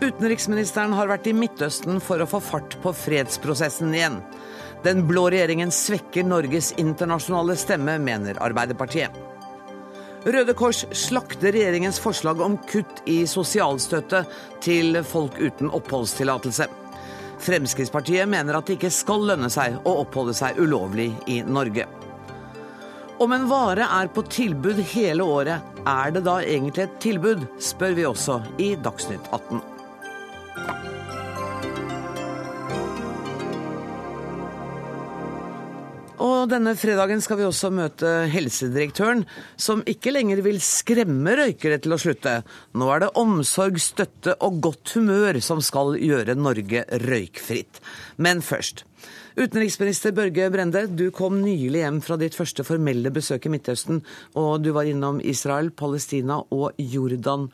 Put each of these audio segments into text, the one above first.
Utenriksministeren har vært i Midtøsten for å få fart på fredsprosessen igjen. Den blå regjeringen svekker Norges internasjonale stemme, mener Arbeiderpartiet. Røde Kors slakter regjeringens forslag om kutt i sosialstøtte til folk uten oppholdstillatelse. Fremskrittspartiet mener at det ikke skal lønne seg å oppholde seg ulovlig i Norge. Om en vare er på tilbud hele året, er det da egentlig et tilbud, spør vi også i Dagsnytt 18. Og denne fredagen skal vi også møte helsedirektøren, som ikke lenger vil skremme røykere til å slutte. Nå er det omsorg, støtte og godt humør som skal gjøre Norge røykfritt. Men først. Utenriksminister Børge Brende, du kom nylig hjem fra ditt første formelle besøk i Midtøsten, og du var innom Israel, Palestina og Jordan.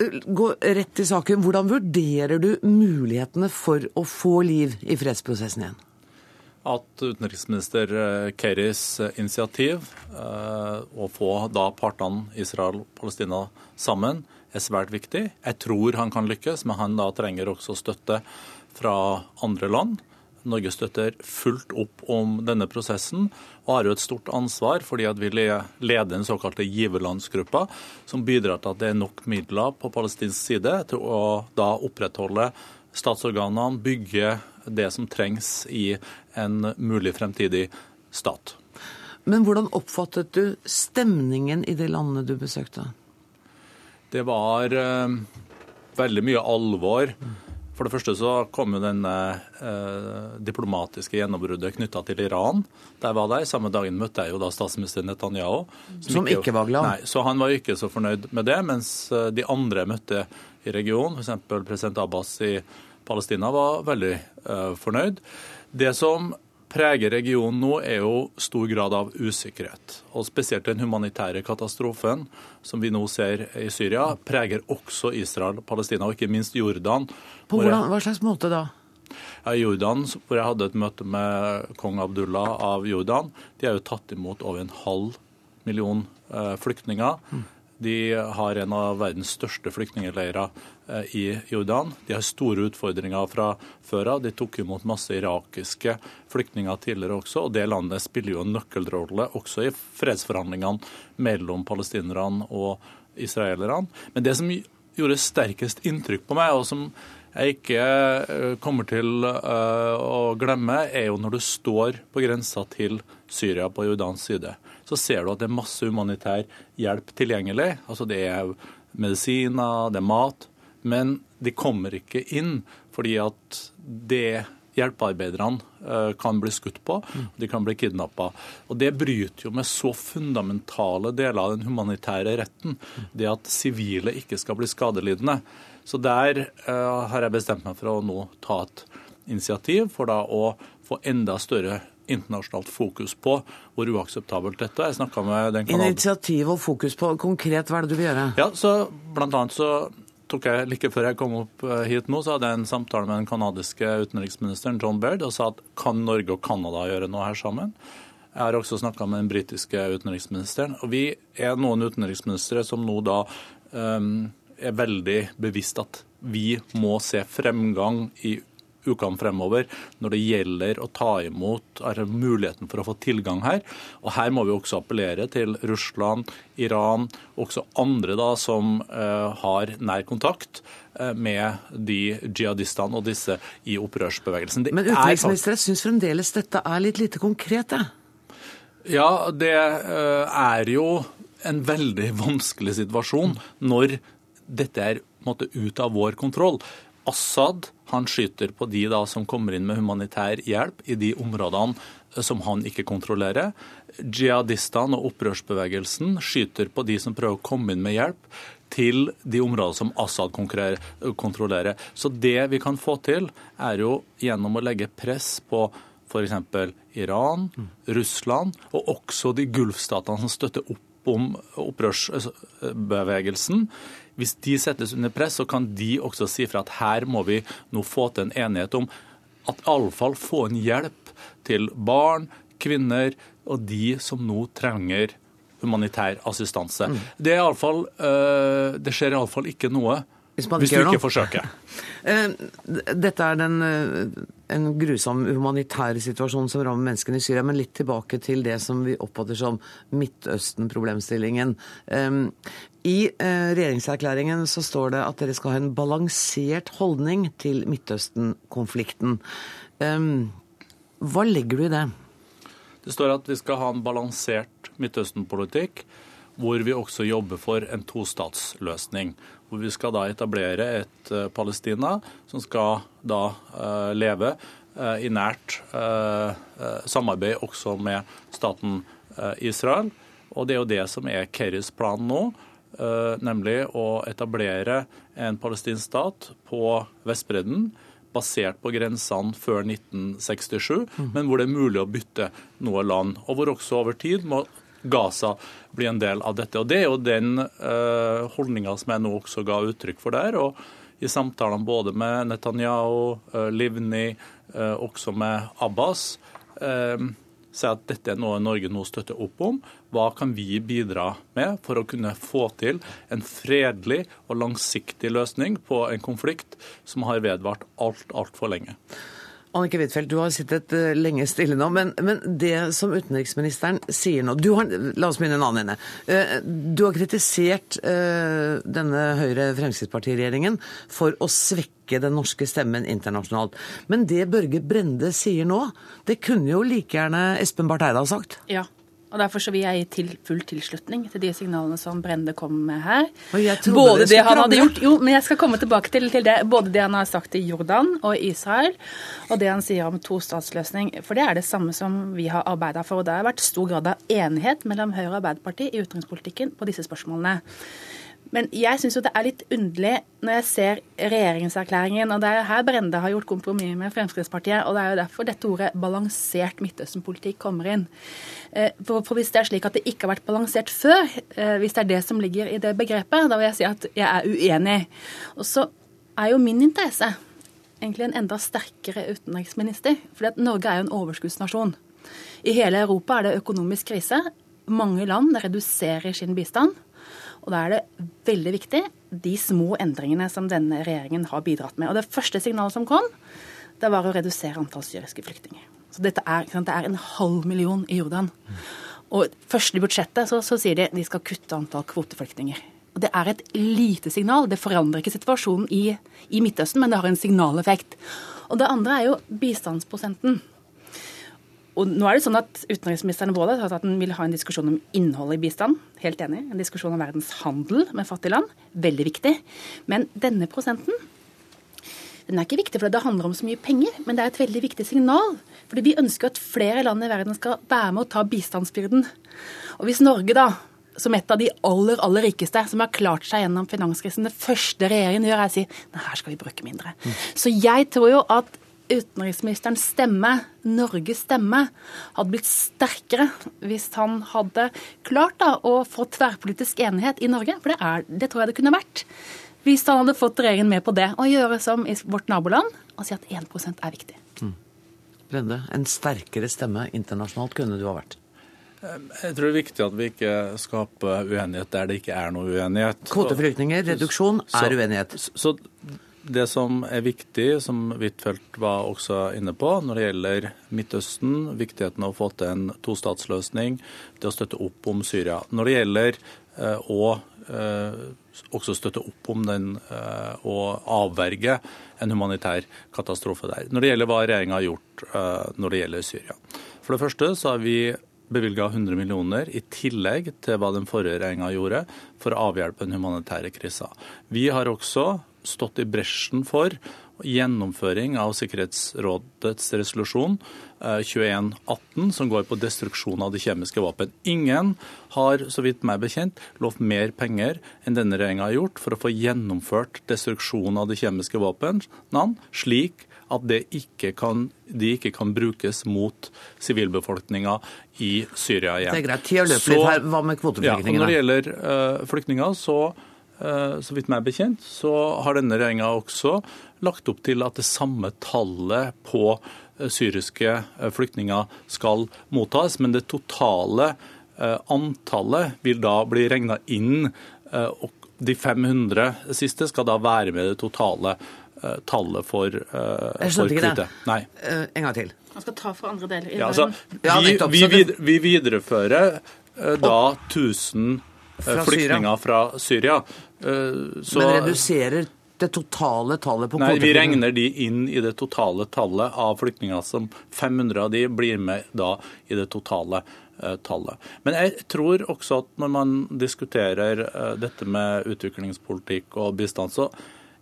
Gå rett til saken. Hvordan vurderer du mulighetene for å få liv i fredsprosessen igjen? at utenriksminister Kerrys eh, initiativ, eh, å få da partene Israel og Palestina sammen, er svært viktig. Jeg tror han kan lykkes, men han da trenger også støtte fra andre land. Norge støtter fullt opp om denne prosessen og har jo et stort ansvar fordi at vi leder den såkalte giverlandsgruppa, som bidrar til at det er nok midler på palestinsk side til å da opprettholde statsorganene, bygge det som trengs i en mulig fremtidig stat. Men hvordan oppfattet du stemningen i de landene du besøkte? Det var eh, veldig mye alvor. For det første så kom jo denne eh, diplomatiske gjennombruddet knytta til Iran. Der var de. Samme dagen møtte jeg jo da statsminister Netanyahu. Som, som ikke, ikke, var glad? Nei, Så han var ikke så fornøyd med det. Mens eh, de andre møtte i regionen, f.eks. president Abbas i Palestina, var veldig eh, fornøyd. Det som preger regionen nå, er jo stor grad av usikkerhet. Og Spesielt den humanitære katastrofen som vi nå ser i Syria, preger også Israel, Palestina og ikke minst Jordan. På hvordan, Hva slags måte da? I Jordan, hvor jeg hadde et møte med kong Abdullah av Jordan, de har jo tatt imot over en halv million eh, flyktninger. Mm. De har en av verdens største flyktningleirer i Jordan. De har store utfordringer fra før av. De tok imot masse irakiske flyktninger tidligere også, og det landet spiller jo en nøkkelrolle også i fredsforhandlingene mellom palestinerne og israelerne. Men det som gjorde sterkest inntrykk på meg, og som jeg ikke eh, kommer til eh, å glemme, er jo når du står på grensa til Syria på Jordans side så ser du at det er masse humanitær hjelp tilgjengelig. Altså det er medisiner, det er mat. Men de kommer ikke inn fordi at det hjelpearbeiderne eh, kan bli skutt på, de kan bli kidnappa. Og Det bryter jo med så fundamentale deler av den humanitære retten, det at sivile ikke skal bli skadelidende. Så der uh, har jeg bestemt meg for å nå ta et initiativ for da å få enda større internasjonalt fokus på hvor uakseptabelt dette er. Jeg med den kanalen. Initiativ og fokus på konkret, hva er det du vil gjøre? Ja, så Blant annet så tok jeg like før jeg kom opp eh, hit nå, så hadde jeg en samtale med den canadiske utenriksministeren John Baird og sa at kan Norge og Canada gjøre noe her sammen? Jeg har også snakka med den britiske utenriksministeren. og Vi er noen utenriksministre som nå da um, er veldig bevisst at vi må se fremgang i ukene fremover når det gjelder å ta imot altså muligheten for å få tilgang her. Og Her må vi også appellere til Russland, Iran, også andre da som uh, har nær kontakt uh, med de jihadistene og disse i opprørsbevegelsen. Det Men utenriksministeren syns fremdeles dette er litt lite konkret? det? Ja, det uh, er jo en veldig vanskelig situasjon når dette er måte, ut av vår kontroll. Assad han skyter på de da som kommer inn med humanitær hjelp i de områdene eh, som han ikke kontrollerer. Jihadistene og opprørsbevegelsen skyter på de som prøver å komme inn med hjelp til de områdene som Assad kontrollerer. Så det vi kan få til, er jo gjennom å legge press på f.eks. Iran, Russland og også de gulfstatene som støtter opp om opprørsbevegelsen, hvis de settes under press, så kan de også si fra at her må vi nå få til en enighet om at iallfall få en hjelp til barn, kvinner og de som nå trenger humanitær assistanse. Mm. Det, er fall, uh, det skjer iallfall ikke noe hvis, hvis du ikke forsøker. Eh, dette er den, eh, en grusom humanitær situasjon som rammer menneskene i Syria. Men litt tilbake til det som vi oppfatter som Midtøsten-problemstillingen. I regjeringserklæringen så står det at dere skal ha en balansert holdning til Midtøsten-konflikten. Hva legger du i det? Det står at vi skal ha en balansert Midtøsten-politikk, hvor vi også jobber for en tostatsløsning. Hvor vi skal da etablere et uh, Palestina som skal da uh, leve uh, i nært samarbeid også med staten Israel. Og det er jo det som er Kerrys plan nå, nemlig å etablere en palestinsk stat på Vestbredden basert på grensene før 1967, mm. men hvor det er mulig å bytte noe land. Og hvor også over tid må Gaza bli en del av dette. Og Det er jo den uh, holdninga som jeg nå også ga uttrykk for der. og I samtalene både med Netanyahu, uh, Livni, uh, også med Abbas, uh, si at dette er noe Norge nå støtter opp om. Hva kan vi bidra med for å kunne få til en fredelig og langsiktig løsning på en konflikt som har vedvart alt, altfor lenge? Annike Huitfeldt, du har sittet eh, lenge stille nå, men, men, det som utenriksministeren sier nå har, La oss begynne en annen ende. Eh, du har kritisert eh, denne Høyre-Fremskrittspartiregjeringen for å svekke den norske stemmen internasjonalt. Men det Børge Brende sier nå, det kunne jo like gjerne Espen Barth Eide ha sagt? Ja, og Derfor så vil jeg gi til full tilslutning til de signalene som Brende kom med her. Både det, han hadde gjort, jo, men jeg skal komme tilbake til, til, det. Både det han har sagt i Jordan og Israel, og det han sier om tostatsløsning. For det er det samme som vi har arbeida for. Og det har vært stor grad av enighet mellom Høyre og Arbeiderpartiet i utenrikspolitikken på disse spørsmålene. Men jeg syns det er litt underlig når jeg ser regjeringserklæringen, og det er her Brende har gjort kompromiss med Fremskrittspartiet, og det er jo derfor dette ordet balansert Midtøsten-politikk kommer inn. Eh, for, for, hvis det er slik at det ikke har vært balansert før, eh, hvis det er det som ligger i det begrepet, da vil jeg si at jeg er uenig. Og så er jo min interesse egentlig en enda sterkere utenriksminister, at Norge er jo en overskuddsnasjon. I hele Europa er det økonomisk krise. Mange land reduserer sin bistand. Og da er det veldig viktig de små endringene som denne regjeringen har bidratt med. Og det første signalet som kom, det var å redusere antall syriske flyktninger. Så dette er, det er en halv million i Jordan. Og først i budsjettet så, så sier de de skal kutte antall kvoteflyktninger. Og Det er et lite signal. Det forandrer ikke situasjonen i, i Midtøsten, men det har en signaleffekt. Og det andre er jo bistandsprosenten. Og nå er det sånn at Utenriksministeren både har sagt at han vil ha en diskusjon om innholdet i bistand. Helt enig. En diskusjon om verdens handel med fattige land. Veldig viktig. Men denne prosenten den er ikke viktig fordi det handler om så mye penger, men det er et veldig viktig signal. Fordi vi ønsker at flere land i verden skal være med å ta bistandsbyrden. Og hvis Norge da som et av de aller aller rikeste som har klart seg gjennom finanskrisen. Det første regjeringen gjør, er å si nei, her skal vi bruke mindre. Mm. Så jeg tror jo at utenriksministerens stemme, Norges stemme, hadde blitt sterkere hvis han hadde klart da, å få tverrpolitisk enighet i Norge. For det, er, det tror jeg det kunne vært. Hvis han hadde fått regjeringen med på det, og gjøre som i vårt naboland, og si at 1% er viktig. Mm. Brende, en sterkere stemme internasjonalt kunne du ha vært? Jeg tror det er viktig at vi ikke skaper uenighet der det ikke er noe uenighet. Kvoteflyktninger, reduksjon, er uenighet. Så, så det som er viktig, som Huitfeldt var også inne på, når det gjelder Midtøsten, viktigheten av å få til en tostatsløsning, det å støtte opp om Syria. Når det gjelder eh, å eh, også støtte opp om den eh, og avverge en humanitær katastrofe der. Når det gjelder hva regjeringa har gjort eh, når det gjelder Syria. For det første så har vi bevilga 100 millioner i tillegg til hva den forrige regjeringa gjorde for å avhjelpe den humanitære krisa. Vi har også stått i bresjen for gjennomføring av Sikkerhetsrådets resolusjon 2118, eh, som går på destruksjon av de kjemiske våpen. Ingen har, så vidt meg bekjent, lovt mer penger enn denne regjeringa har gjort for å få gjennomført destruksjon av de kjemiske våpnene, slik at ikke kan, de ikke kan brukes mot sivilbefolkninga i Syria igjen. Det er greit. Tida løper litt her. Hva med kvoteflyktningene? Ja, når det gjelder uh, flyktninger, så så vidt meg bekjent, så har denne regjeringa også lagt opp til at det samme tallet på eh, syriske eh, flyktninger skal mottas. Men det totale Antallet vil da bli regna inn, og de 500 siste skal da være med det totale tallet for, skjønte ikke det. Nei. En gang til. Man skal ta for andre deler ja, altså, vi, vi, vi viderefører eh, da 1000 eh, Fra flyktninger fra Syria. Eh, så, Men reduserer det totale tallet på Nei, vi regner de inn i det totale tallet av flyktninger. som 500 av de blir med da i det totale eh, tallet. Men jeg tror også at når man diskuterer eh, dette med utviklingspolitikk og bistand, så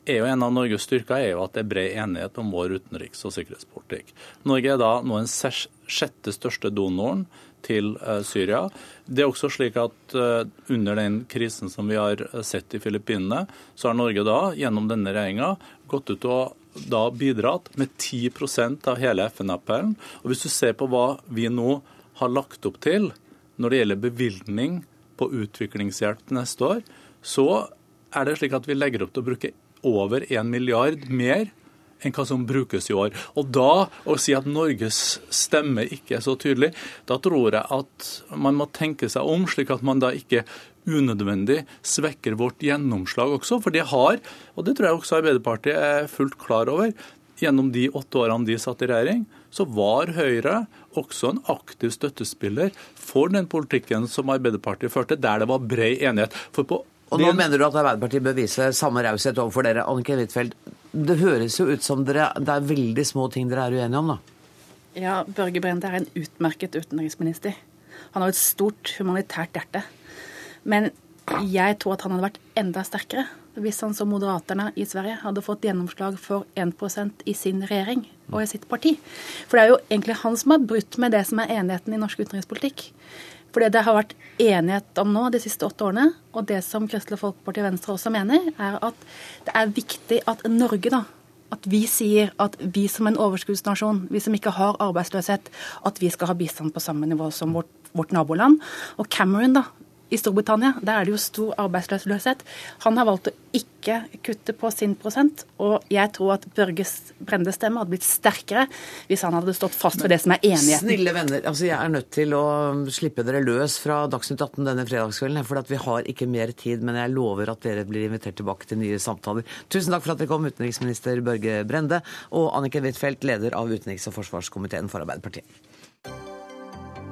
er jo En av Norges styrker er jo at det er bred enighet om vår utenriks- og sikkerhetspolitikk. Norge er da nå den sjette største donoren til eh, Syria. Det er også slik at eh, Under den krisen som vi har eh, sett i Filippinene, så har Norge da gjennom denne regjeringa gått ut og da bidratt med 10% av hele FN-appellen. Og Hvis du ser på hva vi nå har lagt opp til når det gjelder bevilgning på utviklingshjelp neste år, så er det slik at vi legger opp til å bruke over 1 milliard mer enn hva som brukes i år. Og da å si at Norges stemme ikke er så tydelig, da tror jeg at man må tenke seg om, slik at man da ikke unødvendig svekker vårt gjennomslag også. For det har, og det tror jeg også Arbeiderpartiet er fullt klar over, gjennom de åtte årene de satt i regjering, så var Høyre også en aktiv støttespiller for den politikken som Arbeiderpartiet førte, der det var bred enighet. For på Og nå mener du at Arbeiderpartiet bør vise samme raushet overfor dere. Anniken Huitfeldt, det høres jo ut som dere, det er veldig små ting dere er uenige om, da. Ja, Børge Brende er en utmerket utenriksminister. Han har et stort humanitært hjerte. Men jeg tror at han hadde vært enda sterkere hvis han som Moderaterna i Sverige hadde fått gjennomslag for 1% i sin regjering og i sitt parti. For det er jo egentlig han som har brutt med det som er enigheten i norsk utenrikspolitikk. For det det har vært enighet om nå de siste åtte årene, og det som Kristelig Folkeparti og Venstre også mener, er at det er viktig at Norge, da, at vi sier at vi som en overskuddsnasjon, vi som ikke har arbeidsløshet, at vi skal ha bistand på samme nivå som vårt, vårt naboland. Og Cameron, da, i Storbritannia, der er det jo stor arbeidsløshet. Han har valgt å ikke kutte på sin prosent, og jeg tror at Børges Brendes stemme hadde blitt sterkere hvis han hadde stått fast ved det som er enigheten. Snille venner, altså jeg er nødt til å slippe dere løs fra Dagsnytt 18 denne fredagskvelden, for at vi har ikke mer tid, men jeg lover at dere blir invitert tilbake til nye samtaler. Tusen takk for at dere kom, utenriksminister Børge Brende og Anniken Huitfeldt, leder av utenriks- og forsvarskomiteen for Arbeiderpartiet.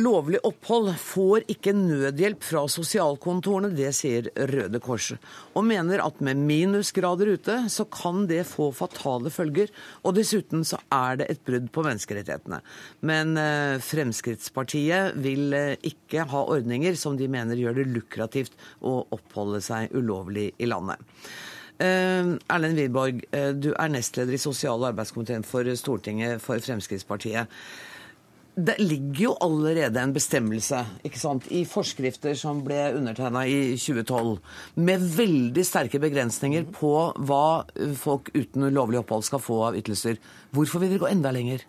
lovlig opphold får ikke nødhjelp fra sosialkontorene, det sier Røde Kors. Og mener at med minusgrader ute, så kan det få fatale følger. Og dessuten så er det et brudd på menneskerettighetene. Men eh, Fremskrittspartiet vil eh, ikke ha ordninger som de mener gjør det lukrativt å oppholde seg ulovlig i landet. Uh, Erlend Wiborg, uh, du er nestleder i sosial- og arbeidskomiteen for Stortinget for Fremskrittspartiet. Det ligger jo allerede en bestemmelse ikke sant, i forskrifter som ble undertegna i 2012, med veldig sterke begrensninger på hva folk uten lovlig opphold skal få av ytelser. Hvorfor vil dere gå enda lenger?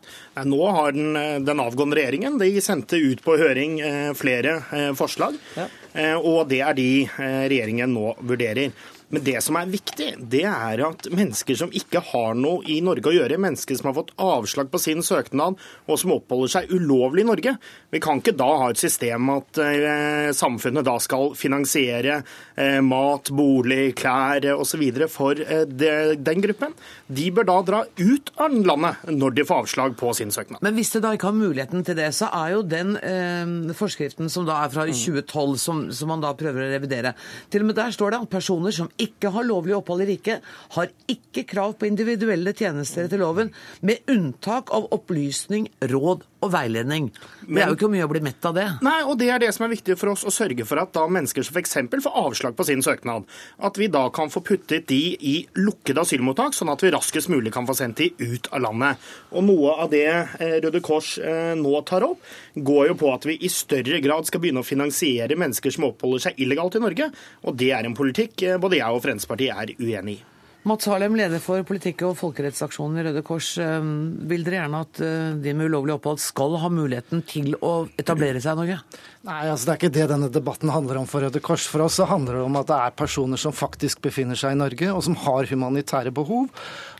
Nå har den, den avgående regjeringen de sendte ut på høring eh, flere eh, forslag, Ja. eh, og det er de eh, regjeringen nå vurderer. Men det som er viktig, det er at mennesker som ikke har noe i Norge å gjøre, mennesker som har fått avslag på sin søknad og som oppholder seg ulovlig i Norge Vi kan ikke da ha et system at eh, samfunnet da skal finansiere eh, mat, bolig, klær eh, osv. for eh, det, den gruppen. De bør da dra ut av landet når de får avslag på sin søknad. Men hvis de da ikke har muligheten til det, så er jo den eh, forskriften som da er fra 2012, som, som man da prøver å revidere Til og med der står det at personer som ikke har lovlig opphold i riket, har ikke krav på individuelle tjenester etter loven, med unntak av opplysning, råd og veiledning. Det er jo ikke mye å bli mett av det. Nei, og det er det som er viktig for oss, å sørge for at da mennesker som f.eks. får avslag på sin søknad, at vi da kan få puttet de i lukkede asylmottak, sånn at vi raskest mulig kan få sendt de ut av landet. Og noe av det eh, Røde Kors eh, nå tar opp, går jo på at vi i større grad skal begynne å finansiere mennesker som oppholder seg illegalt i Norge, og det er en politikk eh, både jeg og Fremskrittspartiet er uenig i. Mats Harlem, leder for politikk- og folkerettsaksjonen i Røde Kors. eh, Vil dere gjerne at eh, de med ulovlig opphold skal ha muligheten til å etablere seg i Norge? Nei, altså Det er ikke det denne debatten handler om for Røde Kors. For oss så handler det om at det er personer som faktisk befinner seg i Norge, og som har humanitære behov,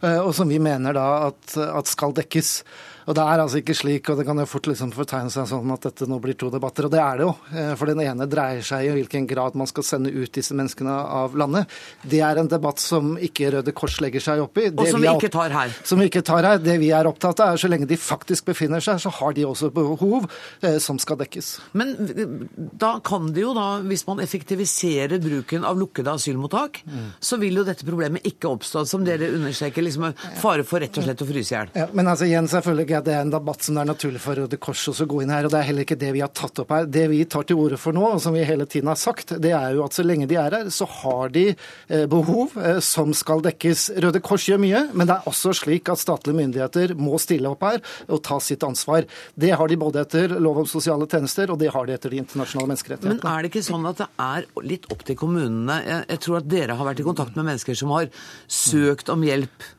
eh, og som vi mener da at, at skal dekkes. Og Det er altså ikke slik, og det kan jo fort liksom fortegne seg sånn at dette nå blir to debatter, og det er det jo. Eh, For den ene dreier seg i hvilken grad man skal sende ut disse menneskene av landet. Det er en debatt som ikke Røde Kors legger seg opp i. Og som vi ikke tar her. som vi ikke tar her. Det vi er opptatt av, er så lenge de faktisk befinner seg, så har de også behov eh, som skal dekkes. Men eh, da kan det jo da, hvis man effektiviserer bruken av lukkede asylmottak, så vil jo dette problemet ikke oppstå, som dere understreker, liksom fare for rett og slett å fryse i hjel. Ja, men altså igjen, selvfølgelig ikke at det er en debatt som det er naturlig for Røde Kors også å gå inn her, og det er heller ikke det vi har tatt opp her. Det vi tar til orde for nå, og som vi hele tiden har sagt, det er jo at så lenge de er her, så har de eh, behov eh, som skal dekkes. Røde Kors gjør mye, men det er også slik at statlige myndigheter må stille opp her og ta sitt ansvar. Det har de både etter lov om sosiale tjenester, og det har de etter de internasjonale menneskerettighetene. Men er det ikke sånn at det er litt opp til kommunene? Jeg, jeg tror at dere har vært i kontakt med mennesker som har søkt om hjelp.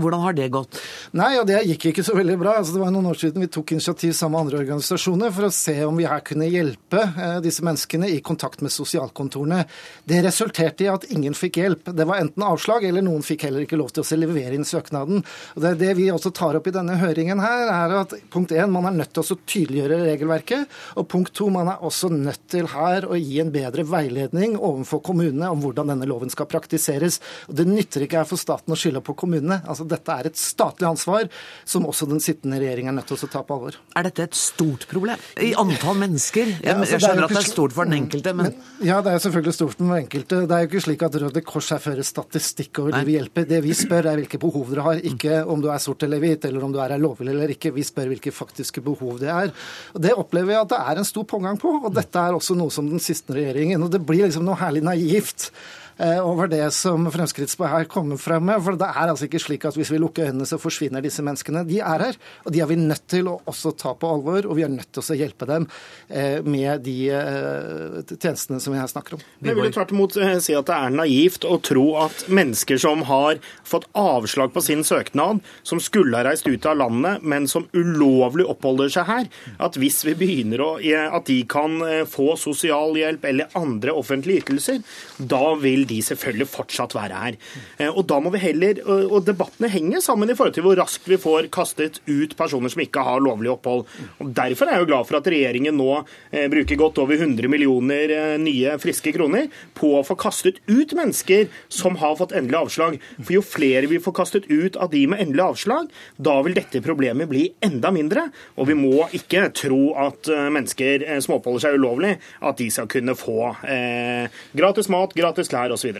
Hvordan har det gått? Nei, og det gikk ikke så veldig bra. Altså, det var noen år siden vi tok initiativ sammen med andre organisasjoner for å se om vi her kunne hjelpe eh, disse menneskene i kontakt med sosialkontorene. Det resulterte i at ingen fikk hjelp. Det var enten avslag, eller noen fikk heller ikke lov til å levere inn søknaden. Og det, det vi også tar opp i denne høringen her, er at punkt én, man er nødt til å tydeliggjøre regelverket. Og punkt to, man er også nødt til her å gi en bedre veiledning overfor kommunene om hvordan denne loven skal praktiseres. Og Det nytter ikke her for staten å skylde på kommunene. Altså, Dette er et statlig ansvar som også den sittende regjering er nødt til å ta på alvor. Er dette et stort problem? I antall mennesker? Jeg, Ja, altså, jeg det er skjønner at det er stort for den enkelte, men Ja, det er selvfølgelig stort for den enkelte. Det er jo ikke slik at Røde Kors her fører statistikk over Nei. de vi hjelper. Det vi spør er hvilke behov dere har, ikke om du er sort eller hvit, eller om du er lovlig eller ikke. Vi spør hvilke faktiske behov det er. Og Det opplever jeg at det er en stor pågang på, og dette er også noe som den siste regjeringen Og det blir liksom noe herlig naivt over det som Fremskrittspartiet her kommer frem med. For det er altså ikke slik at hvis vi lukker øynene, så forsvinner disse menneskene. De er her, og de er vi nødt til å også ta på alvor, og vi er nødt til å hjelpe dem eh, med de eh, tjenestene som vi her snakker om. Jeg vil tvert imot eh, si at det er naivt å tro at mennesker som har fått avslag på sin søknad, som skulle ha reist ut av landet, men som ulovlig oppholder seg her, at hvis vi begynner å eh, at de kan eh, få sosialhjelp eller andre offentlige ytelser, da vil de selvfølgelig fortsatt være her. Eh, Og da må vi heller, og debattene henger sammen i forhold til hvor raskt vi får kastet ut personer som ikke har lovlig opphold. Og Derfor er jeg jo glad for at regjeringen nå eh, bruker godt over 100 millioner eh, nye friske kroner på å få kastet ut mennesker som har fått endelig avslag. For jo flere vi får kastet ut av de med endelig avslag, da vil dette problemet bli enda mindre. Og vi må ikke tro at mennesker som oppholder seg ulovlig, at de skal kunne få eh, gratis mat, gratis klær osv.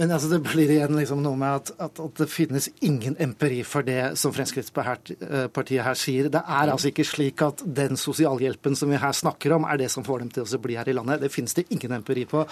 Men altså, det blir igjen liksom noe med at, at, at det finnes ingen empiri for det som Fremskrittspartiet her sier. Det er altså ikke slik at den sosialhjelpen som vi her snakker om, er det som får dem til å bli her i landet. Det finnes det ingen empiri på.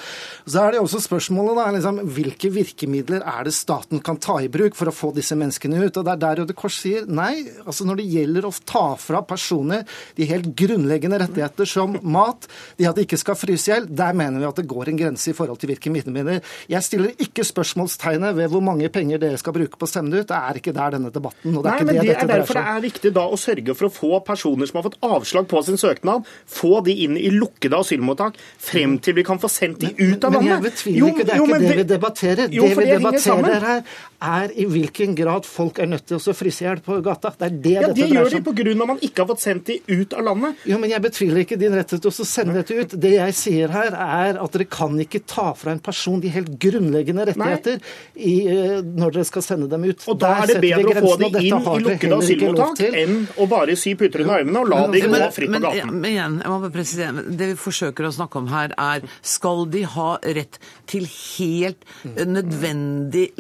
Så er det også spørsmålet da, liksom, hvilke virkemidler er det staten kan ta i bruk for å få disse menneskene ut? Og det er der Røde Kors sier nei. altså Når det gjelder å ta fra personer de helt grunnleggende rettigheter som mat, de at de ikke skal fryse i hjel, der mener vi at det går en grense i forhold til virkemidler. Jeg stiller ikke spørsmålstegnet ved hvor mange penger dere skal bruke på å stemme det ut. Det er ikke der denne debatten. og det Nei, er ikke men det, det dette er derfor det er viktig da å sørge for å få personer som har fått avslag på sin søknad, få de inn i lukkede asylmottak frem til vi kan få sendt de ut av Men jeg landet. betviler ikke, det er jo, ikke det vi debatterer. Jo, det vi debatterer her, er i hvilken grad folk er nødt til å fryse i hjel på gata. Det er det Ja, dette Det dreier gjør de om. pga. at man ikke har fått sendt de ut av landet. Jo, men Jeg betviler ikke din rett til å sende dette ut. Det jeg sier her, er at dere kan ikke ta fra en person de helt grunnleggende rettigheter i, eh, når dere skal sende dem ut. Og da Der er det bedre å få dem de inn i lukkede asylmottak enn å bare sy puter under armene og la dem gå fritt på gaten. men igjen, jeg må bare presisere, det vi forsøker å snakke om her, er skal de ha rett til helt nødvendig nødvendig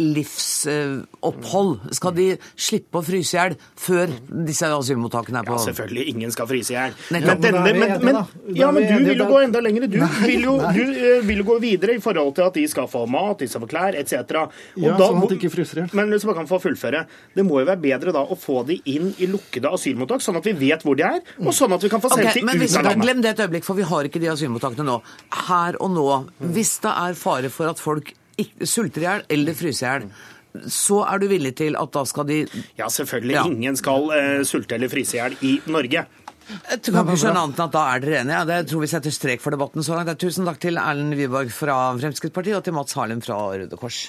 livsopphold? Skal de slippe å fryse i hjel før disse asylmottakene er på Ja, selvfølgelig. Ingen skal fryse i hjel. Men, denne- Men men, men, ja, men du vil jo gå enda lenger. Du vil jo du, eh, vil jo gå videre i forhold til at de skal få mat, de skal få klær, etc. Og Ja, da- sånn at de ikke fryser i hjel. Men hvis man kan få fullføre. Det må jo være bedre da å få de inn i lukkede asylmottak, sånn at vi vet hvor de er, og sånn at vi kan få sendt okay, de men ut av landet. Glem det et øyeblikk, for vi har ikke de asylmottakene nå. Her og nå, hvis det er fare for at folk sulter i hjel eller fryser i hjel, så er du villig til at da skal de Ja, selvfølgelig. Ja. Ingen skal uh, sulte eller fryse i hjel i Norge. Jeg kan ikke skjønne annet enn at da er dere enige. Ja, det tror vi setter strek for debatten så langt. Tusen takk til Erlend Wiborg fra Fremskrittspartiet og til Mats Harlem fra Røde Kors.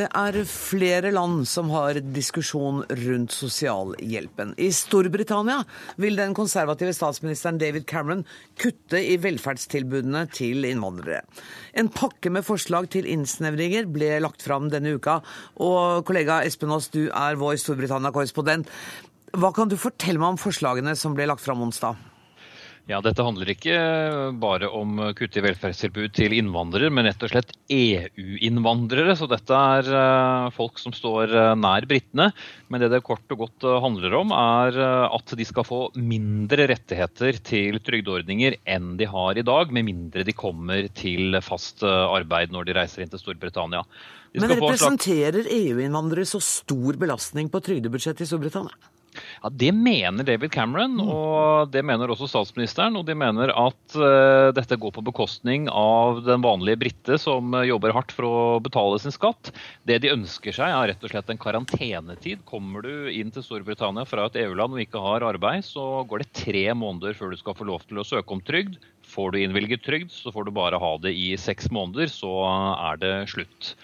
Det er flere land som har diskusjon rundt sosialhjelpen. I Storbritannia vil den konservative statsministeren David Cameron kutte i velferdstilbudene til innvandrere. En pakke med forslag til innsnevringer ble lagt fram denne uka. Og kollega Espen Aas, du er vår Storbritannia-korrespondent. Hva kan du fortelle meg om forslagene som ble lagt fram onsdag? Ja, Dette handler ikke bare om kutt i velferdstilbud til innvandrere, men rett og slett EU-innvandrere. Så dette er eh, folk som står eh, nær britene. Men det det kort og godt eh, handler om, er at de skal få mindre rettigheter til trygdeordninger enn de har i dag, med mindre de kommer til fast arbeid når de reiser inn til Storbritannia. Men representerer EU-innvandrere så stor belastning på trygdebudsjettet i Storbritannia? Ja, Det mener David Cameron, og det mener også statsministeren. Og de mener at uh, dette går på bekostning av den vanlige brite som eh, jobber hardt for å betale sin skatt. Det de ønsker seg, er rett og slett en karantenetid. Kommer du inn til Storbritannia fra et EU-land og ikke har arbeid, så går det tre måneder før du skal få lov til å søke om trygd. Får du innvilget trygd, så får du bare ha det i seks måneder, så er det slutt.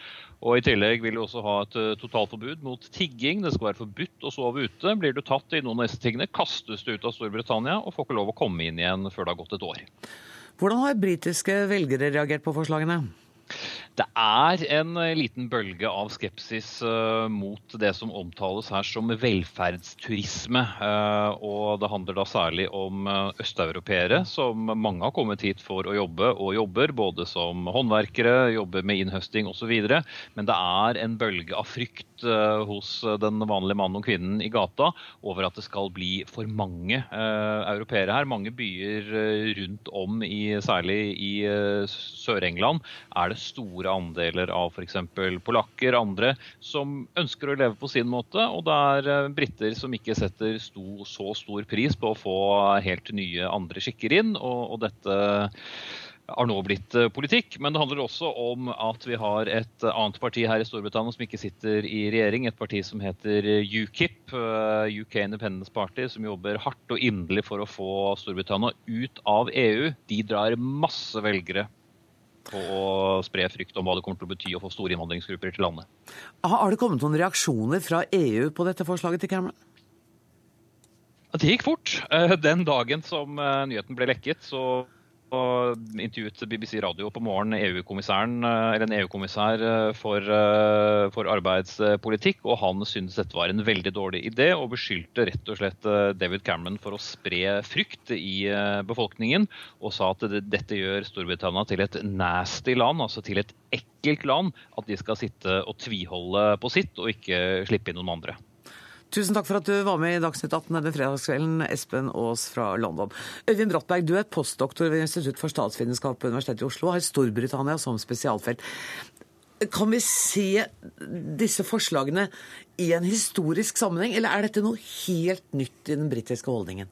Og I tillegg vil vi også ha et eh, totalforbud mot tigging. Det skal være forbudt å sove ute. Blir du tatt i noen av disse tingene, kastes du ut av Storbritannia og får ikke lov å komme inn igjen før det har gått et år. Hvordan har britiske velgere reagert på forslagene? Det er en eh, liten bølge av skepsis uh, mot det som omtales her som velferdsturisme. Uh, og det handler da særlig om uh, østeuropeere, som mange har kommet hit for å jobbe og jobber, både som håndverkere, jobber med innhøsting osv. Men det er en bølge av frykt eh, hos den vanlige mannen og kvinnen i gata over at det skal bli for mange eh, europeere her. Mange byer eh, rundt om, i, særlig i eh, Sør-England, er det store andeler av f.eks. polakker, andre, som ønsker å leve på sin måte. Og det er eh, briter som ikke setter sto, så stor pris på å få helt nye andre skikker inn. Og, og dette har nå blitt eh, politikk, men det handler også om at vi har et annet parti her i Storbritannia som ikke sitter i regjering. Et parti som heter UKIP, eh, UK Independence Party, som jobber hardt og inderlig for å få Storbritannia ut av EU. De drar masse velgere på å spre frykt om hva det kommer til å bety å få store innvandringsgrupper til landet. Har det kommet noen reaksjoner fra EU på dette forslaget til Cameron? Det gikk fort. Eh, Den dagen som eh, nyheten ble lekket, så intervjuet BBC Radio på morgen EU-kommissæren, eh, eller en EU-kommissær eh, for, eh, for arbeidspolitikk, og han syntes dette var en veldig dårlig idé, og beskyldte rett og slett David Cameron for å spre frykt i befolkningen, og sa at dette gjør Storbritannia til et nasty land, altså til et ekkelt land, at de skal sitte og tviholde på sitt og ikke slippe inn noen andre. Tusen takk for at du var med i Dagsnytt 18 denne fredagskvelden, Espen Aas fra London. Øyvind Brattberg, du er postdoktor ved Institutt for statsvitenskap på Universitetet i Oslo og har Storbritannia som spesialfelt. Kan vi se disse forslagene i en historisk sammenheng, eller er dette noe helt nytt i den britiske holdningen?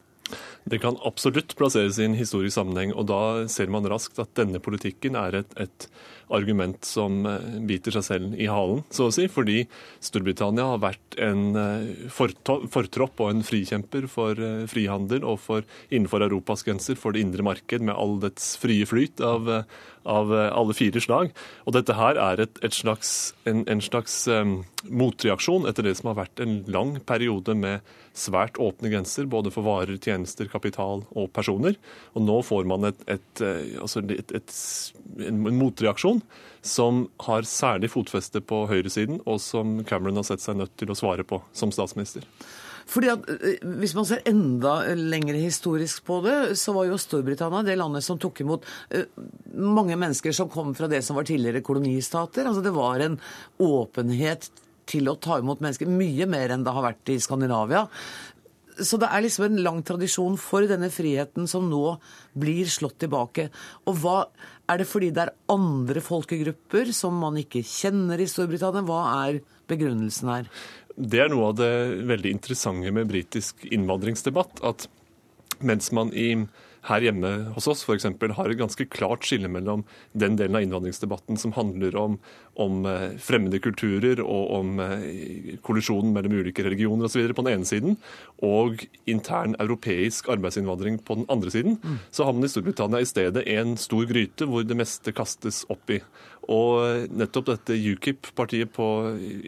Det kan absolutt plasseres i en historisk sammenheng, og da ser man raskt at denne politikken er et, et argument som eh, biter seg selv i halen, så å si. Fordi Storbritannia har vært en eh, fortropp og en frikjemper for eh, frihandel og for innenfor Europas grenser for det indre marked med all dets frie flyt av, av alle fire slag. Og dette her er et, et slags, en, en slags um, motreaksjon etter det som har vært en lang periode med svært åpne grenser, både for varer, tjenester, kapital og personer. Og nå får man et, et, altså en en motreaksjon som har særlig fotfeste på høyresiden, og som Cameron har sett seg nødt til å svare på som statsminister. Fordi at eh, Hvis man ser enda lenger historisk på det, så var jo Storbritannia det landet som tok imot eh, mange mennesker som kom fra det som var tidligere kolonistater. Altså Det var en åpenhet til å ta imot mennesker, mye mer enn det har vært i Skandinavia. Så det er liksom en lang tradisjon for denne friheten som nå blir slått tilbake. Og hva Er det fordi det er andre folkegrupper som man ikke kjenner i Storbritannia? Hva er begrunnelsen her? Det er noe av det veldig interessante med britisk innvandringsdebatt. At mens man i her hjemme hos oss for eksempel, har et ganske klart skille mellom den delen av innvandringsdebatten som handler om, om eh, fremmede kulturer og om eh, kollisjonen mellom ulike religioner osv. på den ene siden, og intern europeisk arbeidsinnvandring på den andre siden. Mm. Så har man i Storbritannia i stedet en stor gryte hvor det meste kastes oppi. Og nettopp dette UKIP-partiet på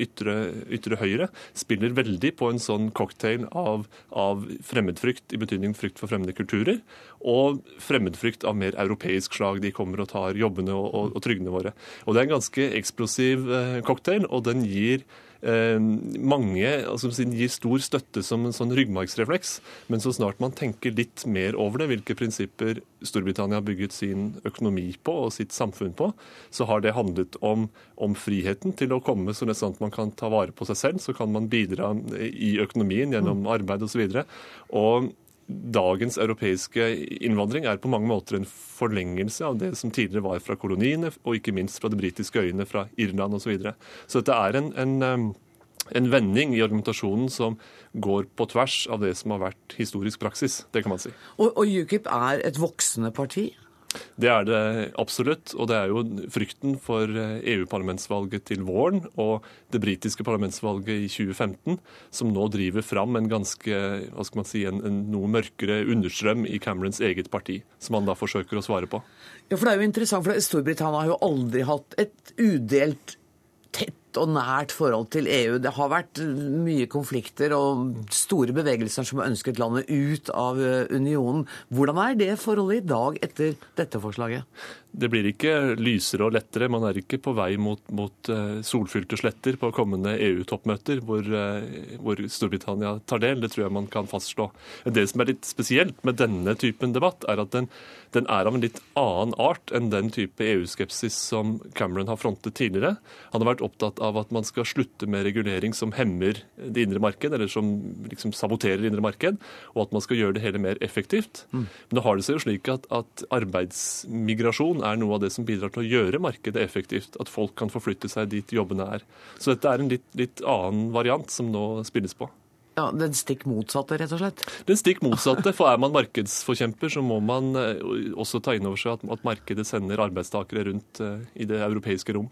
ytre, ytre, høyre spiller veldig på en sånn cocktail av, av, fremmedfrykt, i betydning frykt for fremmede kulturer, og fremmedfrykt av mer europeisk slag. De kommer og tar jobbene og, og, og trygdene våre. Og Det er en ganske eksplosiv eh, cocktail, og den gir mange altså, gir stor støtte som en sånn ryggmargsrefleks, men så snart man tenker litt mer over det, hvilke prinsipper Storbritannia har bygget sin økonomi på og sitt samfunn på, så har det handlet om, om friheten til å komme så sånn at man kan ta vare på seg selv. Så kan man bidra i økonomien gjennom arbeid osv. Og, så og dagens europeiske innvandring er på mange måter en forlengelse av det som tidligere var fra koloniene, og ikke minst fra de britiske øyene, fra Irland osv. Så, videre. så dette er en, en, en vending i argumentasjonen som går på tvers av det som har vært historisk praksis. Det kan man si. Og, og UKIP er et voksende parti? Det er det absolutt. Og det er jo frykten for EU-parlamentsvalget til våren og det britiske parlamentsvalget i 2015 som nå driver fram en ganske, hva skal man si, en, en noe mørkere understrøm i Camerons eget parti, som han da forsøker å svare på. Ja, for det er jo interessant, for Storbritannia har jo aldri hatt et udelt og nært forhold til EU. Det har vært mye konflikter og store bevegelser som har ønsket landet ut av eh, unionen. Hvordan er det forholdet i dag etter dette forslaget? Det blir ikke lysere og lettere. Man er ikke på vei mot, mot eh, solfylte sletter på kommende EU-toppmøter hvor, eh, hvor, Storbritannia tar del. Det tror jeg man kan fastslå. Det som er litt spesielt med denne typen debatt, er at den, den er av en litt annen art enn den type EU-skepsis som Cameron har frontet tidligere. Han har vært opptatt av at man skal slutte med regulering som hemmer det indre marked, eller som liksom saboterer det indre marked, og at man skal gjøre det hele mer effektivt. Mm. Men nå har det seg jo slik at, at arbeidsmigrasjon er noe av det som bidrar til å gjøre markedet effektivt. At folk kan forflytte seg dit jobbene er. Så dette er en litt, litt annen variant som nå spilles på. Ja, Den stikk motsatte, rett og slett? Den stikk motsatte. For er man markedsforkjemper, så må man eh, også ta inn over seg at, at markedet sender arbeidstakere rundt uh, i det europeiske rom.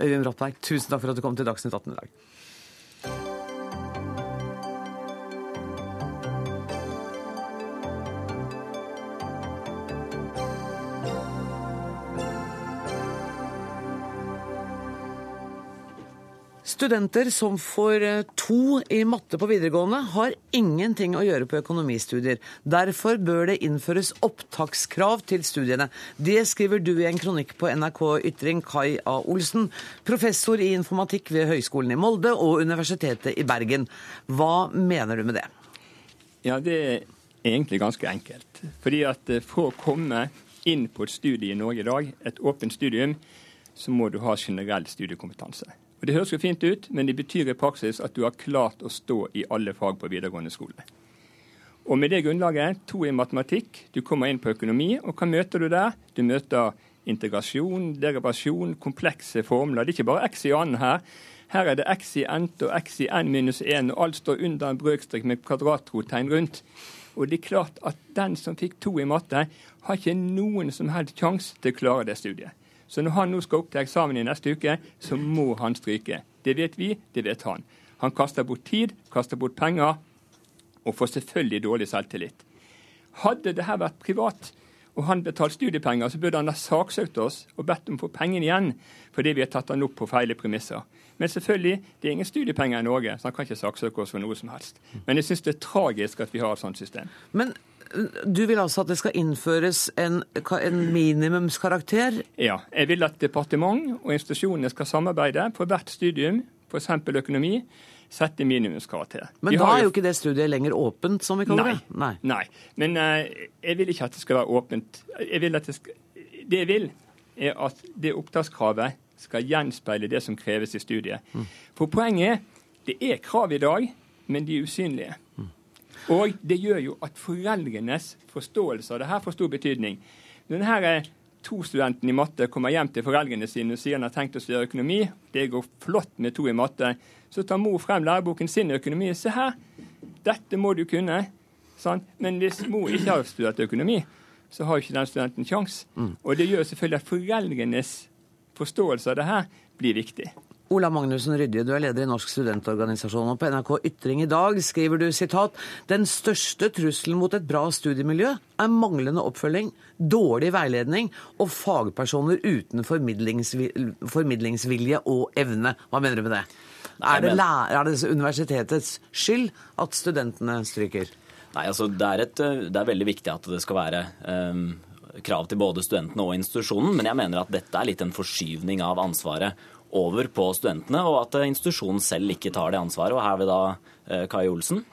Øyvind Brattberg, tusen takk for at du kom til Dagsnytt 18 i dag. Studenter som får eh, to i matte på videregående, har ingenting å gjøre på økonomistudier. Derfor bør det innføres opptakskrav til studiene. Det skriver du i en kronikk på NRK Ytring, Kai A. Olsen, professor i informatikk ved Høgskolen i Molde og Universitetet i Bergen. Hva mener du med det? Ja, Det er egentlig ganske enkelt. Fordi at eh, For å komme inn på et studie i Norge i dag, et åpent studium, så må du ha generell studiekompetanse. Og Det høres jo fint ut, men det betyr i praksis at du har klart å stå i alle fag på videregående skole. Og med det grunnlaget, to i matematikk, du kommer inn på økonomi, og hva møter du der? Du møter integrasjon, derivasjon, komplekse formler. Det er ikke bare x i annen her. Her er det x i n og x i n minus 1, og alt står under en brøkstrek med kvadratrotegn rundt. Og det er klart at den som fikk to i matte, har ikke noen som helst sjanse til å klare det studiet. Så når han nå skal opp til eksamen i neste uke, så må han stryke. Det vet vi, det vet han. Han kaster bort tid, kaster bort penger, og får selvfølgelig dårlig selvtillit. Hadde det her vært privat, og han betalt studiepenger, så burde han ha saksøkt oss og bedt om å få pengene igjen fordi vi har tatt han opp på feile premisser. Men selvfølgelig, det er ingen studiepenger i Norge, så han kan ikke saksøke oss for noe som helst. Men jeg syns det er tragisk at vi har et sånt system. Men du vil altså at det skal innføres en, en minimumskarakter? Ja. Jeg vil at departement og institusjonene skal samarbeide på hvert studium, f.eks. økonomi, sette minimumskarakter. Men da er jo ikke det studiet lenger åpent, som vi kaller det? Nei. Nei. Men uh, jeg vil ikke at det skal være åpent. Jeg vil at det, skal, det jeg vil, er at det opptakskravet skal gjenspeile det som kreves i studiet. Mm. For poenget er det er krav i dag, men de er usynlige. Mm. Og det gjør jo at foreldrenes forståelse av det her får stor betydning. Når denne to studenten i matte kommer hjem til foreldrene sine og sier han har tenkt å studere økonomi, det går flott med to i matte, så tar mor frem læreboken sin i økonomi. Se her, dette må du kunne. Sant? Men hvis mor ikke har studert økonomi, så har ikke den studenten sjans. Og det gjør selvfølgelig at foreldrenes forståelse av det her blir viktig. Ola Magnussen Rydje, du er leder i Norsk studentorganisasjon, og på NRK Ytring i dag skriver du sitat Den største trusselen mot et bra studiemiljø er manglende oppfølging, dårlig veiledning og fagpersoner uten formidlingsvi- formidlingsvilje og evne. Hva mener du med det? Er det, er det universitetets skyld at studentene stryker? Nei, altså det er, et, det er veldig viktig at det skal være um, krav til både studentene og institusjonen, men jeg mener at dette er litt en forskyvning av ansvaret over på studentene, og at eh, institusjonen selv ikke tar det ansvaret. Og her vil da eh, Kai Olsen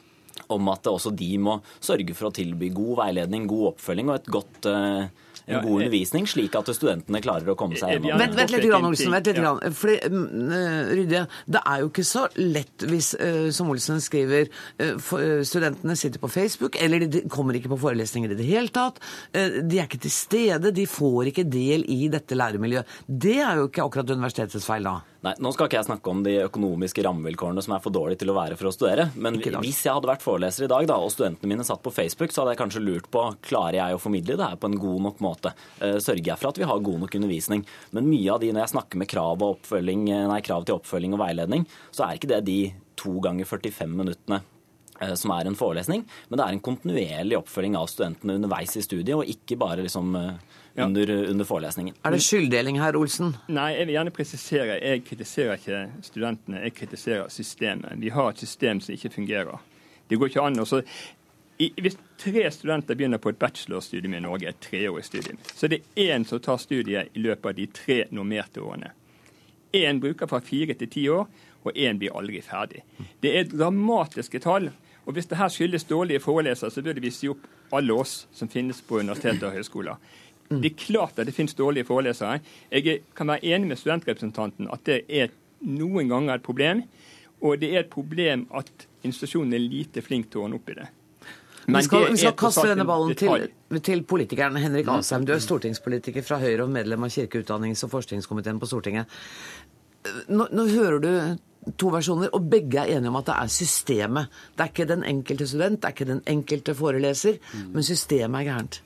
om at også de må sørge for å tilby god veiledning, god oppfølging og et godt, eh, en Ja, god undervisning, slik at studentene klarer å komme seg jeg- gjennom. Vent, vent litt, grann, Olsen. Vent litt Ja. grann. Fordi, uh, Rydde, det er jo ikke så lett hvis, uh, som Olsen skriver, uh, for- eh, studentene sitter på Facebook, eller de- kommer ikke på forelesninger i det hele tatt. Eh, De er ikke til stede, de får ikke del i dette læremiljøet. Det er jo ikke akkurat universitetets feil da. Nei, Nå skal ikke jeg snakke om de økonomiske rammevilkårene som er for dårlige til å være for å studere. Men hvis jeg hadde vært foreleser i dag, da, og studentene mine satt på Facebook, så hadde jeg kanskje lurt på klarer jeg å formidle det her på en god nok måte. Eh, Sørger jeg for at vi har god nok undervisning? Men mye av de når jeg snakker med krav, eh, nei, krav til oppfølging og veiledning, så er ikke det de to ganger 45 minuttene som er en forelesning, men det er en kontinuerlig oppfølging av studentene underveis i studiet, og ikke bare liksom under, Ja. under, under forelesningen. Er det skylddeling her, Olsen? Nei, jeg vil gjerne presisere. Jeg kritiserer ikke studentene, jeg kritiserer systemet. Vi har et system som ikke fungerer. Det går ikke an Også, Hvis tre studenter begynner på et bachelorstudium i Norge, et treårig studium, så er det én som tar studiet i løpet av de tre normerte årene. Én bruker fra fire til ti år, og én blir aldri ferdig. Det er dramatiske tall. Og Hvis det her skyldes dårlige forelesere, så burde vi si opp alle oss som finnes på universiteter og høyskoler. Det er klart at det finnes dårlige forelesere. Jeg kan være enig med studentrepresentanten at det er noen ganger et problem. Og det er et problem at institusjonen er lite flink til å ordne opp i det. Vi skal, vi skal kaste denne ballen til, til politikeren Henrik Asheim. Du er stortingspolitiker fra Høyre og medlem av kirke-, utdannings- og forskningskomiteen på Stortinget. Nå, nå hører du to versjoner, og begge er enige om at det er systemet. Det er ikke den enkelte student, det er ikke den enkelte foreleser, men systemet er gærent.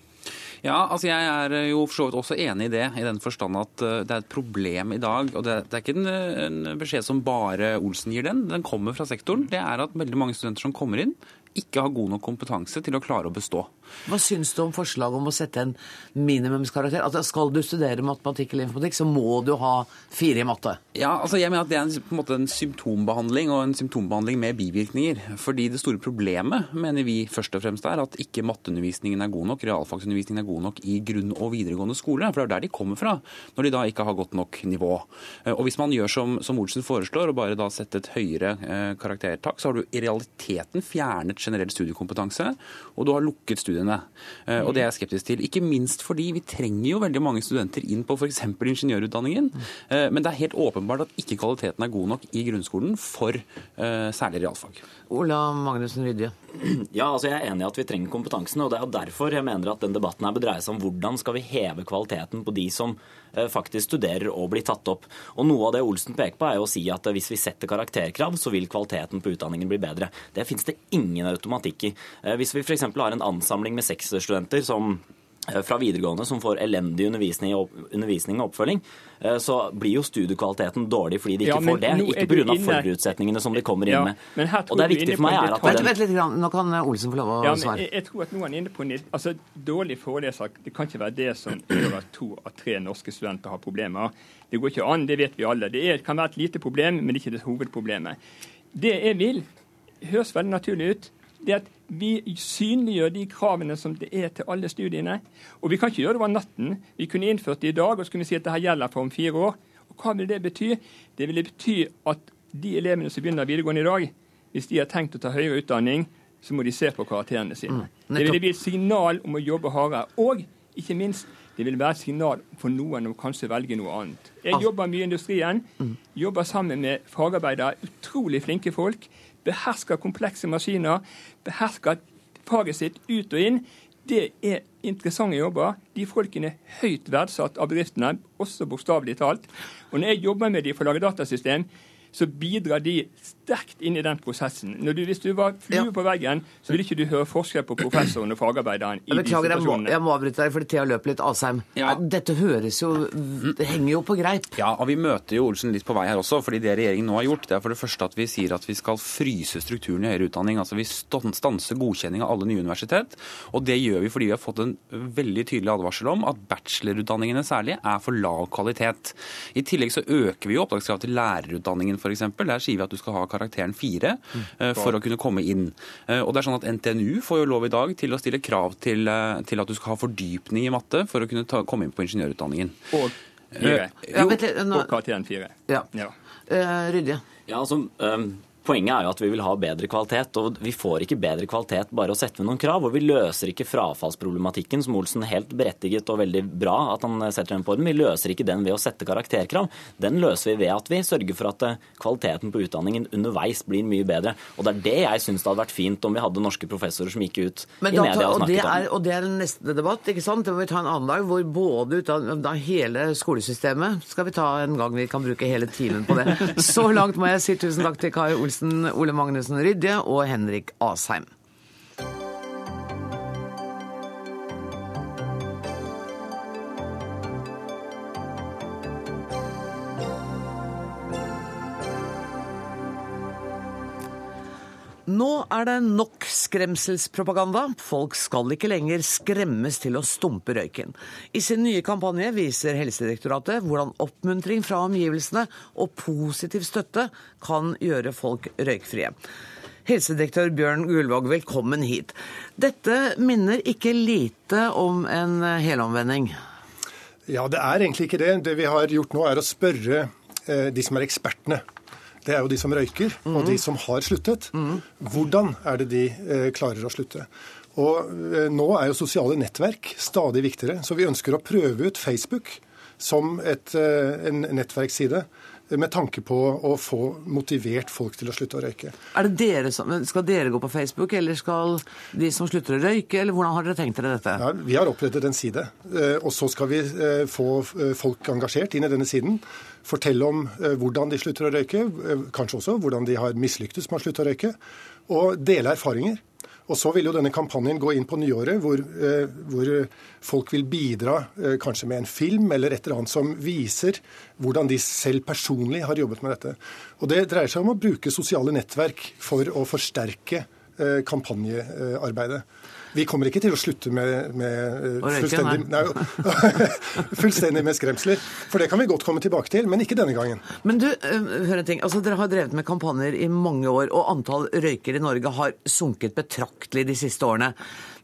Ja, altså jeg er jo for så vidt også enig i det, i den forstand at eh, det er et problem i dag. Og det er ikke en, en beskjed som bare Olsen gir den, den kommer fra sektoren. Det er at veldig mange studenter som kommer inn, ikke har god nok kompetanse til å klare å bestå. Hva syns du om forslaget om å sette en minimumskarakter? At skal du studere matematikk eller informatikk, så må du ha fire i matte. Ja, altså jeg mener at Det er en, på en måte en symptombehandling, og en symptombehandling med bivirkninger. Fordi Det store problemet mener vi først og fremst er at ikke matteundervisningen er god nok, realfagsundervisningen er god nok i grunn- og videregående skole. For det er der de kommer fra, når de da ikke har godt nok nivå. Eh, Og Hvis man gjør som, som Olsen foreslår, og bare da setter et høyere eh, karaktertak, så har du i realiteten fjernet generell studiekompetanse, og du har lukket studiene. Eh, Og det er jeg skeptisk til. Ikke minst fordi vi trenger jo veldig mange studenter inn på f.eks. ingeniørutdanningen. Eh, Men det er helt åpenbart at ikke kvaliteten er god nok i grunnskolen for eh, særlig realfag. Ola Magnussen Rydje. Ja, altså jeg er enig i at vi trenger kompetansen, og det er derfor jeg mener at den debatten her bør dreie seg om hvordan skal vi heve kvaliteten på de som faktisk studerer og blir tatt opp. Og Noe av det Olsen peker på, er jo å si at hvis vi setter karakterkrav, så vil kvaliteten på utdanningen bli bedre. Det finnes det ingen automatikk i. Eh, Hvis vi f.eks. har en ansamling med seksstudenter som eh, fra videregående som får elendig undervisning og, undervisning og oppfølging, eh, så blir jo studiekvaliteten dårlig fordi de ikke ja, får det. Ikke pga. forutsetningene som de kommer inn Ja, med. men her tror Og det er viktig for meg er at Vent, litt, grann. nå kan Olsen få lov å Ja, men svare. jeg, jeg tror at nå er han inne på en, altså Dårlig foreleser det kan ikke være det som gjør at to av tre norske studenter har problemer. Det går ikke an, det vet vi alle. Det er, kan være et lite problem, men ikke det hovedproblemet. Det jeg vil, høres veldig naturlig ut, det at vi synliggjør de kravene som det er til alle studiene. Og vi kan ikke gjøre det over natten. Vi kunne innført det i dag, og så kunne vi si at dette gjelder for om fire år. Og hva vil det bety? Det vil bety at de elevene som begynner videregående i dag, hvis de har tenkt å ta høyere utdanning, så må de se på karakterene sine. det vil bli et signal om å jobbe hardere. Og ikke minst, det vil være et signal for noen om kanskje velge noe annet. Jeg jobber mye i industrien. Jobber sammen med fagarbeidere. Utrolig flinke folk. Behersker komplekse maskiner. Behersker faget sitt ut og inn. Det er interessante jobber. De folkene er høyt verdsatt av bedriftene, også bokstavelig talt. Og når jeg jobber med de for å lage datasystem, så bidrar de sterkt inn i den prosessen. Når du, hvis du var flue på veggen, så ville ikke du høre forskjell på professoren og fagarbeideren. i Beklager, de situasjonene. jeg må, jeg må avbryte deg, for Thea løper litt. Asheim, dette høres jo Det henger jo på greip. Ja, og vi møter jo Olsen litt på vei her også, fordi det regjeringen nå har gjort, det er for det første at vi sier at vi skal fryse strukturen i høyere utdanning. Altså vi stan- stanser godkjenning av alle nye universitet. Og det gjør vi fordi vi har fått en veldig tydelig advarsel om at bachelorutdanningene særlig er for lav kvalitet. I tillegg så øker vi jo opptakskrav til lærerutdanningen f.eks. Der sier vi at du skal ha karakteren fire eh, for å kunne komme inn. Eh, Og det er sånn at NTNU får jo lov i dag til å stille krav til, eh, til at du skal ha fordypning i matte for å kunne ta, komme inn på ingeniørutdanningen. Og fire. Jo, Og karakteren 4. Ja. Ja. Uh, Rydje? Ja, altså, øhm, Poenget er jo at vi vil ha bedre kvalitet, og vi får ikke bedre kvalitet bare å sette ved noen krav. Og vi løser ikke frafallsproblematikken, som Olsen helt berettiget og veldig bra at han setter den på den. Vi løser ikke den ved å sette karakterkrav. Den løser vi ved at vi sørger for at eh, kvaliteten på utdanningen underveis blir mye bedre. Og det er det jeg syns det hadde vært fint om vi hadde norske professorer som gikk ut Men i media og snakket om. og det er neste debatt, ikke sant? Det må vi ta en annen dag, hvor både utdanning, da hele skolesystemet skal vi ta en gang vi kan bruke hele timen på det. Så langt må jeg si tusen takk til Kai Olsen, Ole Magnussen Rydje og Henrik Asheim. Nå er det nok skremselspropaganda. Folk skal ikke lenger skremmes til å stumpe røyken. I sin nye kampanje viser Helsedirektoratet hvordan oppmuntring fra omgivelsene og positiv støtte kan gjøre folk røykfrie. Helsedirektør Bjørn Gullvåg, velkommen hit. Dette minner ikke lite om en helomvending. Ja, det er egentlig ikke det. Det vi har gjort nå, er å spørre eh, de som er ekspertene. Det er jo de som røyker, og de som har sluttet. Hvordan er det de eh, klarer å slutte? Og eh, nå er jo sosiale nettverk stadig viktigere, så vi ønsker å prøve ut Facebook som et, eh, en nettverksside med tanke på å få motivert folk til å slutte å røyke. Er det dere som, skal dere gå på Facebook, eller skal de som slutter å røyke, eller hvordan har dere tenkt dere dette? Ja, vi har opprettet en side, eh, og så skal vi eh, få eh, folk engasjert inn i denne siden. Fortelle om hvordan de slutter å røyke, kanskje også hvordan de har mislyktes med å slutte å røyke, og dele erfaringer. Og så vil jo denne kampanjen gå inn på nyåret, hvor, hvor folk vil bidra kanskje med en film eller et eller annet som viser hvordan de selv personlig har jobbet med dette. Og Det dreier seg om å bruke sosiale nettverk for å forsterke kampanjearbeidet. Vi kommer ikke til å slutte med, med fullstendig, nei, fullstendig med skremsler. For det kan vi godt komme tilbake til, men ikke denne gangen. Men du, hør en ting. Altså, dere har drevet med kampanjer i mange år, og antall røykere i Norge har sunket betraktelig de siste årene.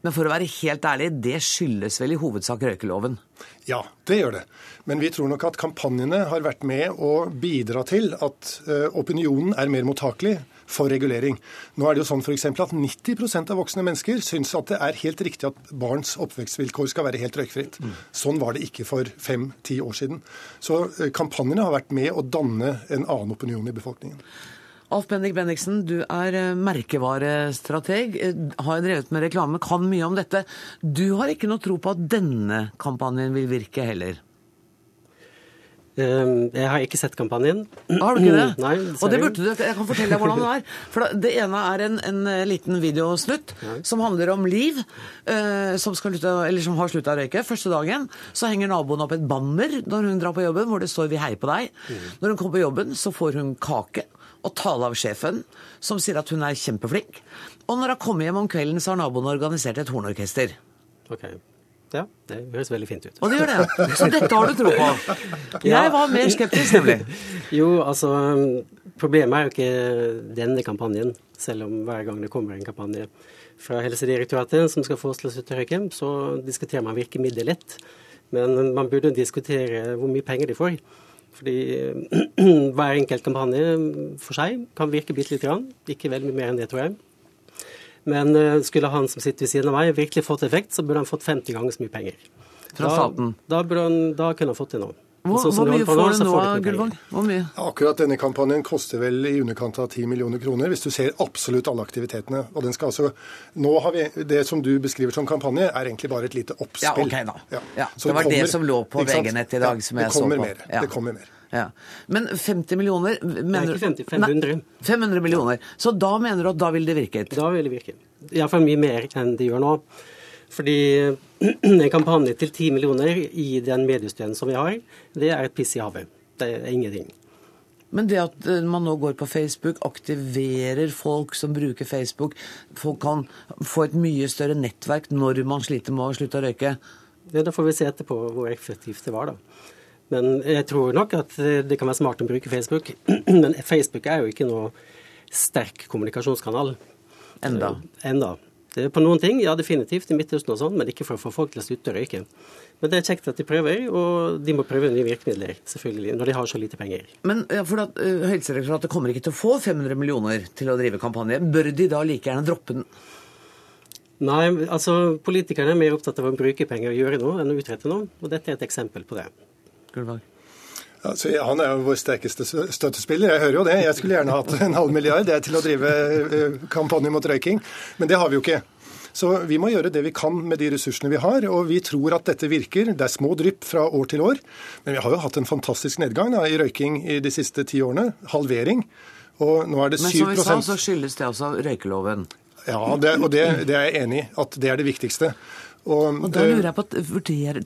Men for å være helt ærlig, det skyldes vel i hovedsak røykeloven? Ja, det gjør det. Men vi tror nok at kampanjene har vært med å bidra til at opinionen er mer mottakelig for regulering. Nå er det jo sånn for at 90% av voksne mennesker syns at det er helt riktig at barns oppvekstvilkår skal være helt røykfritt. Sånn var det ikke for fem-ti år siden. Så kampanjene har vært med å danne en annen opinion i befolkningen. Alf Bendik Bendiksen, du er merkevarestrateg, har drevet med reklame, kan mye om dette. Du har ikke noe tro på at denne kampanjen vil virke heller? Jeg har ikke sett kampanjen. Har du ikke det? Nei, og det burde du. Jeg kan fortelle deg hvordan det er. For Det ene er en, en liten videosnutt ja. som handler om Liv, eh, som, slutte, som, har slutta å røyke. Første dagen så henger naboen opp et banner når hun drar på jobben, hvor det står 'Vi heier på deg'. Mm. Når hun kommer på jobben, så får hun kake og tale av sjefen, som sier at hun er kjempeflink. Og når hun kommer hjem om kvelden, så har naboen organisert et hornorkester. Okay. Ja, det høres veldig fint ut. Og det gjør det. Så dette har du tro på? Jeg var mer skeptisk, nemlig. Jo, altså Problemet er jo ikke denne kampanjen, selv om hver gang det kommer en kampanje fra Helsedirektoratet som skal få oss til å slutte å røyke, så diskuterer man virkemiddelet. Men man burde diskutere hvor mye penger de får. Fordi hver enkelt kampanje for seg kan virke bitte lite grann. Ikke veldig mye mer enn det, tror jeg. Men skulle han som sitter ved siden av meg virkelig fått effekt, så burde han fått 50 ganger så mye penger. Fra staten? Da, da, han, da kunne han fått det nå. Hvor, sånn hvor mye får du nå, Gullvåg? Ja. Akkurat denne kampanjen koster vel i underkant av 10 millioner kroner, hvis du ser absolutt alle aktivitetene. Og den skal altså, nå har vi, Det som du beskriver som kampanje, er egentlig bare et lite oppspill. Ja, ok da. Ja. Ja, det var kommer, det som lå på VG-nett i dag, som jeg så på. Mer, Det kommer mer. Ja. Men 50 millioner mener, Nei, ikke 50, 500. Nei, 500 millioner. Så da mener du at da ville det virket? Da vil det virke. Iallfall mye mer enn det gjør nå. Fordi en kampanje til 10 millioner i den mediestøtten som vi har, det er et piss i havet. Det er ingenting. Men det at eh, man nå går på Facebook, aktiverer folk som bruker Facebook, folk kan få et mye større nettverk når man sliter med å slutte å røyke. Ja, da får vi se etterpå hvor effektivt det var, da. Men jeg tror nok at eh, det kan være smart å bruke Facebook. Men Facebook er jo ikke noe sterk kommunikasjonskanal. Enda. Enda. Det er på noen ting, ja definitivt, i Midtøsten og sånn, men ikke for å få folk til å slutte å røyke. Men det er kjekt at de prøver, og de må prøve nye virkemidler, selvfølgelig, når de har så lite penger. Men ja, for at uh, Helsedirektoratet kommer ikke til å få 500 millioner til å drive kampanje. Bør de da like gjerne droppe den? Nei, altså politikerne er mer opptatt av å bruke penger og gjøre noe enn å utrette noe, og dette er et eksempel på det. Gullvåg. Altså, han er jo vår sterkeste støttespiller, jeg hører jo det. Jeg skulle gjerne hatt en halv milliard det til å drive eh, kampanje mot røyking, men det har vi jo ikke. Så vi må gjøre det vi kan med de ressursene vi har, og vi tror at dette virker. Det er små drypp fra år til år, men vi har jo hatt en fantastisk nedgang da, i røyking i de siste ti årene. Halvering. Og nå er det 7 Men som vi sa, så skyldes det altså røykeloven. Ja, det, og det, det er jeg enig i, at det er det viktigste. Og, og da lurer jeg på,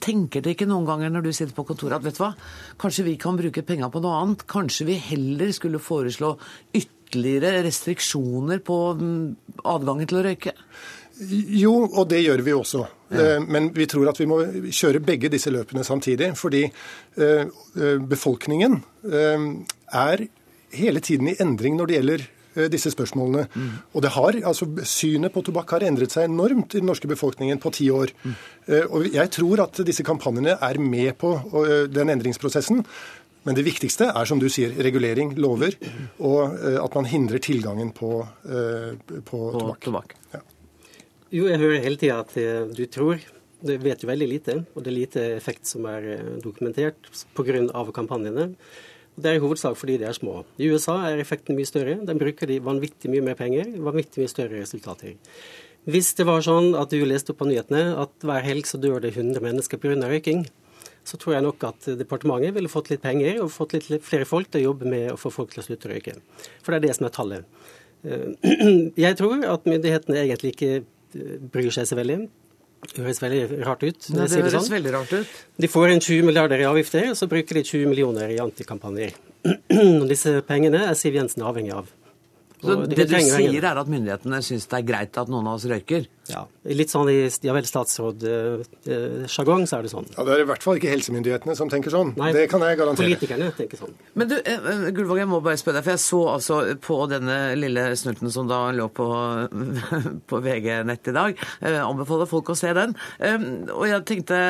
Tenker dere ikke noen ganger når du sitter på kontoret at vet du hva, kanskje vi kan bruke penga på noe annet? Kanskje vi heller skulle foreslå ytterligere restriksjoner på mm, adgangen til å røyke? Jo, og det gjør vi også. Ja. Men vi tror at vi må kjøre begge disse løpene samtidig. Fordi befolkningen er hele tiden i endring når det gjelder disse spørsmålene. Mm. Og det har, altså Synet på tobakk har endret seg enormt i den norske befolkningen på ti år. Mm. Og Jeg tror at disse kampanjene er med på den endringsprosessen. Men det viktigste er som du sier, regulering, lover, og at man hindrer tilgangen på, på, på tobakk. tobakk. Ja. Jo, jeg hører hele tida at du tror. Du vet jo veldig lite, og det er lite effekt som er dokumentert pga. kampanjene. Det er i hovedsak fordi de er små. I USA er effekten mye større. Den bruker de vanvittig mye mer penger, vanvittig mye større resultater. Hvis det var sånn at du leste opp på nyhetene at hver helg så dør det 100 mennesker pga. røyking, så tror jeg nok at departementet ville fått litt penger og fått litt flere folk til å jobbe med å få folk til å slutte å røyke. For det er det som er tallet. Jeg tror at myndighetene egentlig ikke bryr seg så veldig. Det høres veldig rart ut. Nei, det sier høres sånn. veldig rart ut. De får inn 20 milliarder i avgifter, og så bruker de 20 millioner i antikampanjer. Disse pengene er Siv Jensen avhengig av. Så de det du sier er at myndighetene syns det er greit at noen av oss røyker? Ja, Litt sånn i ja vel statsråd-sjargong, så er det sånn. Ja, Det er i hvert fall ikke helsemyndighetene som tenker sånn. Nei, det kan jeg garantere. Politikerne tenker sånn. Men du, eh, eh, Gullvåg, jeg må bare spørre deg, for jeg så altså på denne lille snurten som da lå på, på VG nett i dag. Eh, anbefaler folk å se den. Eh, og jeg tenkte,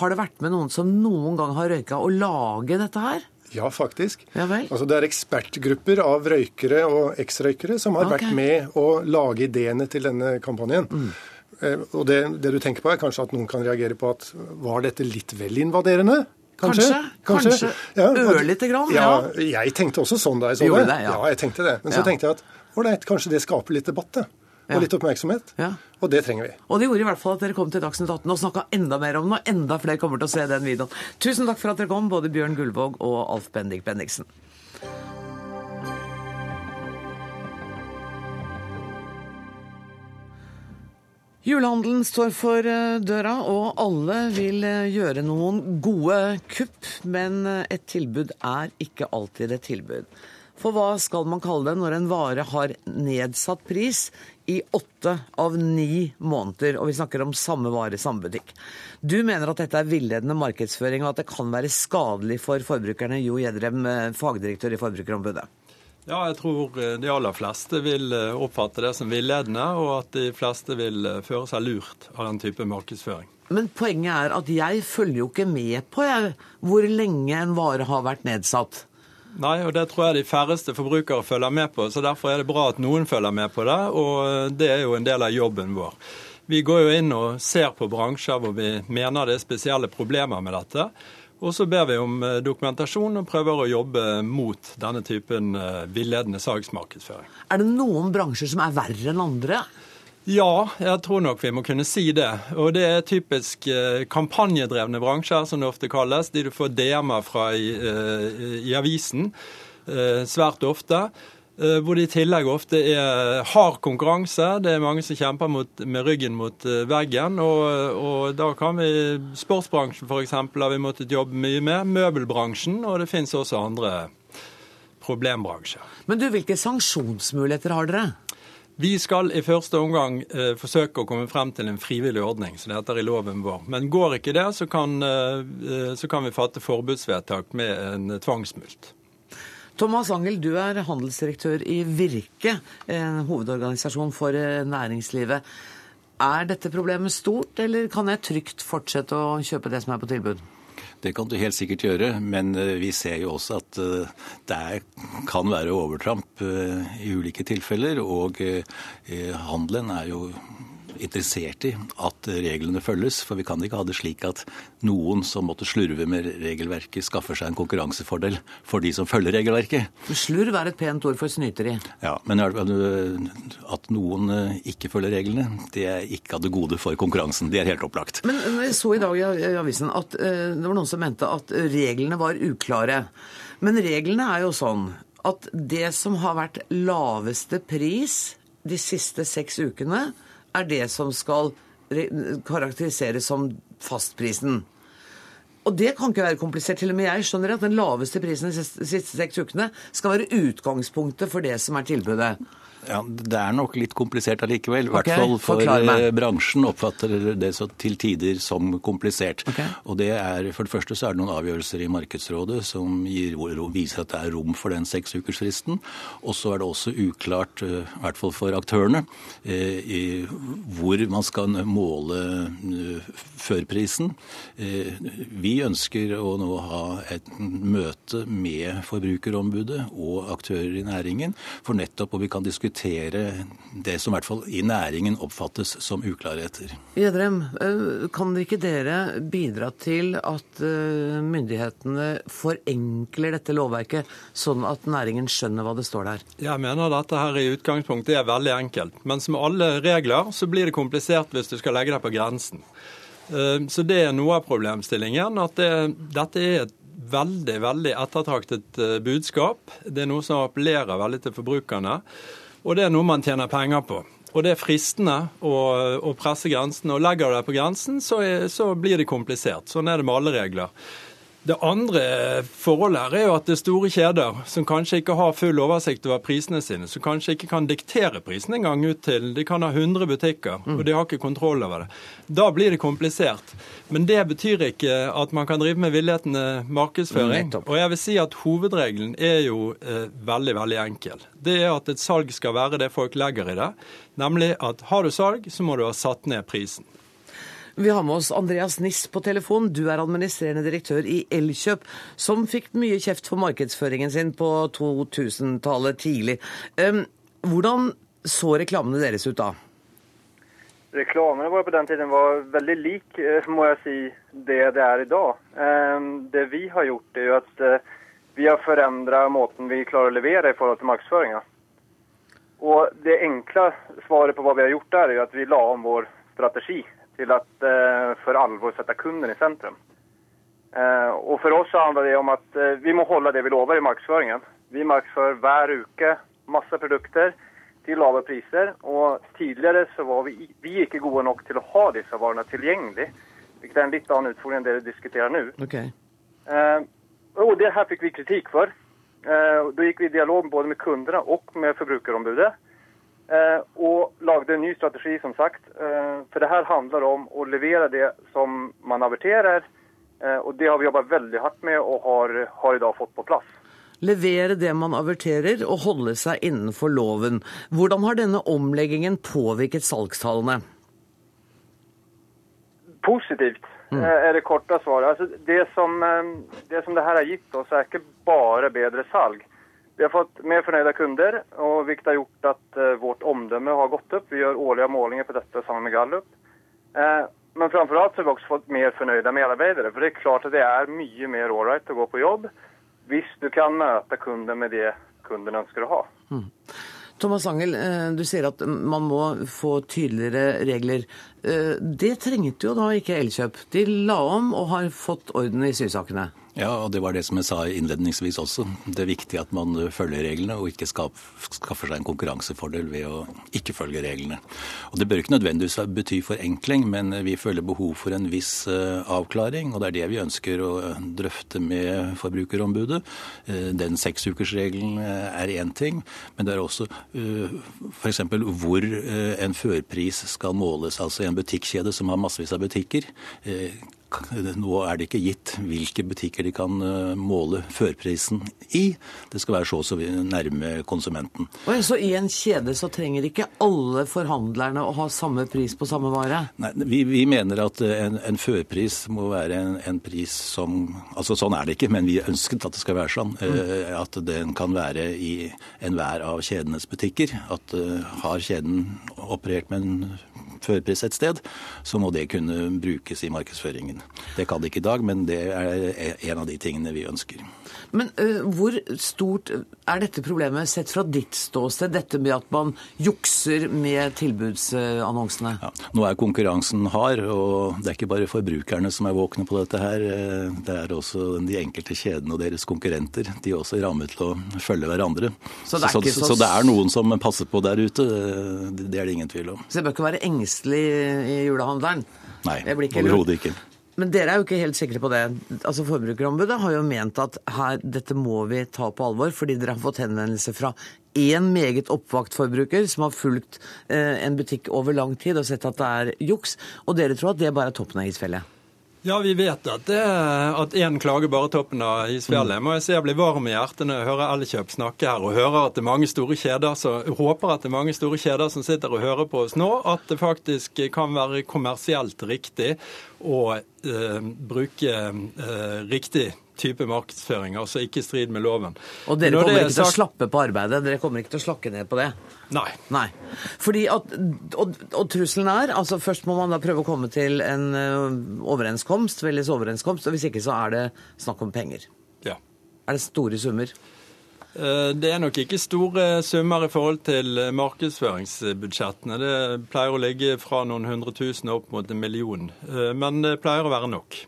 har det vært med noen som noen gang har røyka å lage dette her? Ja, faktisk. Ja? Altså, det er ekspertgrupper av røykere og eksrøykere som har okay. vært med å lage ideene til denne kampanjen. Eh, Og det, det du tenker på er kanskje at noen kan reagere på at var dette litt vel invaderende? Kanskje. Kanskje. Ørlite grann, Ja, ja. jeg tenkte også sånn da jeg så det. det, ja. jeg tenkte det. Men så tenkte jeg at ålreit, kanskje det skaper litt debatt, det. Og litt oppmerksomhet. Ja. Og det trenger vi. Og det gjorde i hvert fall at dere kom til Dagsnytt 18 og snakka enda mer om den, og enda flere kommer til å se den videoen. Tusen takk for at dere kom, både Bjørn Gullvåg og Alf Bendik Bendiksen. Julehandelen står for eh, døra, og alle vil eh, gjøre noen gode kupp. Men eh, et tilbud er ikke alltid et tilbud. For hva skal man kalle det når en vare har nedsatt pris i åtte av ni måneder, og vi snakker om samme vare, samme butikk? Du mener at dette er villedende markedsføring, og at det kan være skadelig for forbrukerne. Jo Gjedrem, eh, fagdirektør i Forbrukerombudet. Ja, jeg tror eh, de aller fleste vil eh, oppfatte det som villedende, og at de fleste vil føre seg lurt av den type markedsføring. Men poenget er at jeg følger jo ikke med på jeg, hvor lenge en vare har vært nedsatt. Nei, og det tror jeg de færreste forbrukere følger med på, så derfor er det bra at noen følger med på det, og eh, det er jo en del av jobben vår. Vi går jo inn og ser på bransjer hvor vi mener det er spesielle problemer med dette. Og så ber vi om eh, dokumentasjon og prøver å jobbe mot denne typen eh, villedende salgsmarkedsføring. Er det noen bransjer som er verre enn andre? Ja, jeg tror nok vi må kunne si det. Og det er typisk eh, kampanjedrevne bransjer, som det ofte kalles. De du får DM-er fra i, eh, i avisen eh, svært ofte. Hvor det i tillegg ofte er hard konkurranse. Det er mange som kjemper mot, med ryggen mot veggen. Og, og da kan vi Sportsbransjen f.eks. har vi måttet jobbe mye med. Møbelbransjen. Og det finnes også andre problembransjer. Men du, hvilke sanksjonsmuligheter har dere? Vi skal i første omgang eh, forsøke å komme frem til en frivillig ordning, som det heter i loven vår. Men går ikke det, så kan, eh, så kan vi fatte forbudsvedtak med en tvangsmulkt. Thomas Angel, du er handelsdirektør i Virke, en hovedorganisasjon for eh, næringslivet. Er dette problemet stort, eller kan jeg trygt fortsette å kjøpe det som er på tilbud? Det kan du helt sikkert gjøre, men eh, vi ser jo også at eh, det kan være overtramp eh, i ulike tilfeller. Og handelen er jo interessert i at reglene følges. For vi kan ikke ha det slik at noen som måtte slurve med regelverket, skaffer seg en konkurransefordel for de som følger regelverket. Slurv er et pent ord for snyteri. Ja, men at noen eh, ikke følger reglene, det er ikke av det gode for konkurransen. Det er helt opplagt. Men jeg så i dag i avisen at eh, det var noen som mente at reglene var uklare. Men reglene er jo sånn at det som har vært laveste pris de siste seks ukene, er det som skal karakteriseres som fastprisen. Og det kan ikke være komplisert. Til og med jeg skjønner at den laveste prisen de siste seks ukene skal være utgangspunktet for det som er tilbudet. Ja, Det er nok litt komplisert allikevel. I hvert okay, fall for eh, bransjen oppfatter det så til tider som komplisert. Okay. Og det er, For det første så er det noen avgjørelser i Markedsrådet som gir, viser at det er rom for den seksukersfristen. Og så er det også uklart, eh, i hvert fall for aktørene, eh, hvor man skal måle førprisen. Vi ønsker å nå ha et møte med Forbrukerombudet og aktører i næringen, for nettopp og vi kan diskutere diskutere det som i hvert fall i næringen oppfattes som uklarheter. Gjedrem, eh, kan ikke dere bidra til at eh, myndighetene forenkler dette lovverket, sånn at næringen skjønner hva det står der? Jeg mener dette her i utgangspunktet er veldig enkelt. Men som alle regler så blir det komplisert hvis du skal legge deg på grensen. Eh, så det er noe av problemstillingen. At det, dette er et veldig veldig ettertraktet budskap. Det er noe som appellerer veldig til forbrukerne. Og det er noe man tjener penger på. Og det er fristende å, å presse grensen. Og legger du deg på grensen, så, er, så blir det komplisert. Sånn er det med alle regler. Det andre forholdet her er jo at det er store kjeder som kanskje ikke har full oversikt over prisene sine, som kanskje ikke kan diktere prisene engang ut til De kan ha 100 butikker, og de har ikke kontroll over det. Da blir det komplisert. Men det betyr ikke at man kan drive med villedende markedsføring. Og jeg vil si at hovedregelen er jo eh, veldig, veldig enkel. Det er at et salg skal være det folk legger i det. Nemlig at har du salg, så må du ha satt ned prisen. Vi har med oss Andreas Niss på telefon. Du er administrerende direktør i Elkjøp, som fikk mye kjeft for markedsføringen sin på 2000-tallet tidlig. Hvordan så reklamene deres ut da? Reklamene våre på den tiden var veldig lik eh, må jeg si, det det er i dag. Det vi har gjort, er jo at eh, vi har forandret måten vi klarer å levere i forhold til markedsføringa. Og det enkle svaret på hva vi har gjort der, er jo at vi la om vår strategi til at eh, for alvor sette kunden i sentrum. Eh, og For oss handler det om at eh, vi må holde det vi lover i markedsføringen. Vi markedsfører hver uke masse produkter til lave priser. Og tidligere så var vi, vi ikke gode nok til å ha disse varene tilgjengelig. Hvilket er en litt annen utfordring enn det vi diskuterer nå. Okay. og det her fikk vi kritikk for. da gikk vi i dialog både med kundene og med Forbrukerombudet. Eh, og lagde en ny strategi, som sagt. Eh, for det her handler om å levere det som man averterer. Eh, og det har vi jobbet veldig hardt med og har, har i dag fått på plass. Levere det man averterer og holde seg innenfor loven. Hvordan har denne omleggingen påvirket salgstallene? Positivt mm. er det korte svaret. Altså, det, som, det som det her har gitt oss, er ikke bare bedre salg. Vi har fått mer fornøyde kunder, og hvilket har gjort at uh, vårt omdømme har gått opp. Vi gjør årlige målinger på dette sammen med Gallup. Uh, men framfor alt har vi også fått mer fornøyde medarbeidere. For det er klart at det er mye mer ålreit å gå på jobb hvis du kan møte kunden med det kunden ønsker å ha. Mm. Thomas Angel, eh, du sier at man må få tydeligere regler. Eh, det trengte jo da ikke Elkjøp. De la om og har fått orden i sysakene. Ja, og det var det som jeg sa innledningsvis også. Det er viktig at man følger reglene, og ikke skaffer seg en konkurransefordel ved å ikke følge reglene. Og Det bør ikke nødvendigvis bety forenkling, men vi føler behov for en viss eh, avklaring. Og det er det vi ønsker å drøfte med Forbrukerombudet. Eh, den seksukersregelen eh, er én ting, men det er også f.eks. hvor en førpris skal måles. Altså en butikkjede som har massevis av butikker nå er det ikke gitt hvilke butikker de kan eh, måle førprisen i. Det skal være så og så nærme konsumenten. Så i en kjede så trenger ikke alle forhandlerne å ha samme pris på samme vare? Nei, vi, vi mener at eh, en, en førpris må være en, en, pris som Altså sånn er det ikke, men vi ønsket at det skal være sånn. Mm. Eh, at den kan være i enhver av kjedenes butikker. At har kjeden operert med en førpris et sted, så må det kunne brukes i markedsføringen. Det kan det ikke i dag, men det er en av de tingene vi ønsker. Men uh, hvor stort er dette problemet sett fra ditt ståsted, dette med at man jukser med tilbudsannonsene? Ja, nå er konkurransen hard, og det er ikke bare forbrukerne som er våkne på dette her. Det er også de enkelte kjedene og deres konkurrenter. De er også rammet til å følge hverandre. Så det, så, så... så det er noen som passer på der ute. Det er det ingen tvil om. Så det bør ikke være engstelig i julehandelen? Nei, overhodet ikke. Men dere er jo ikke helt sikre på det. Altså Forbrukerombudet har jo ment at her, dette må vi ta på alvor, fordi dere har fått henvendelse fra én meget oppvakt forbruker som har fulgt eh, en butikk over lang tid og sett at det er juks, og dere tror at det bare er toppen av isfjellet? Ja, vi vet at, det, at én klager bare toppen av isfjellet. Må jeg si jeg blir varm i hjertet når jeg hører Elkjøp snakke her, og hører at det er mange store kjeder, så håper at det er mange store kjeder som sitter og hører på oss nå, at det faktisk kan være kommersielt riktig å eh, bruke eh, riktig type markedsføring, altså ikke i strid med loven. Og dere kommer ikke til å slappe på arbeidet? Dere kommer ikke til å slakke ned på det? Nei. Nei. Fordi at, og, og, trusselen er altså Først må man da prøve å komme til en uh, overenskomst, felles overenskomst, og hvis ikke så er det snakk om penger. Ja. Er det store summer? Eh, det er nok ikke store summer i forhold til markedsføringsbudsjettene. Det pleier å ligge fra noen hundre tusen opp mot en million. Eh, men det pleier å være nok.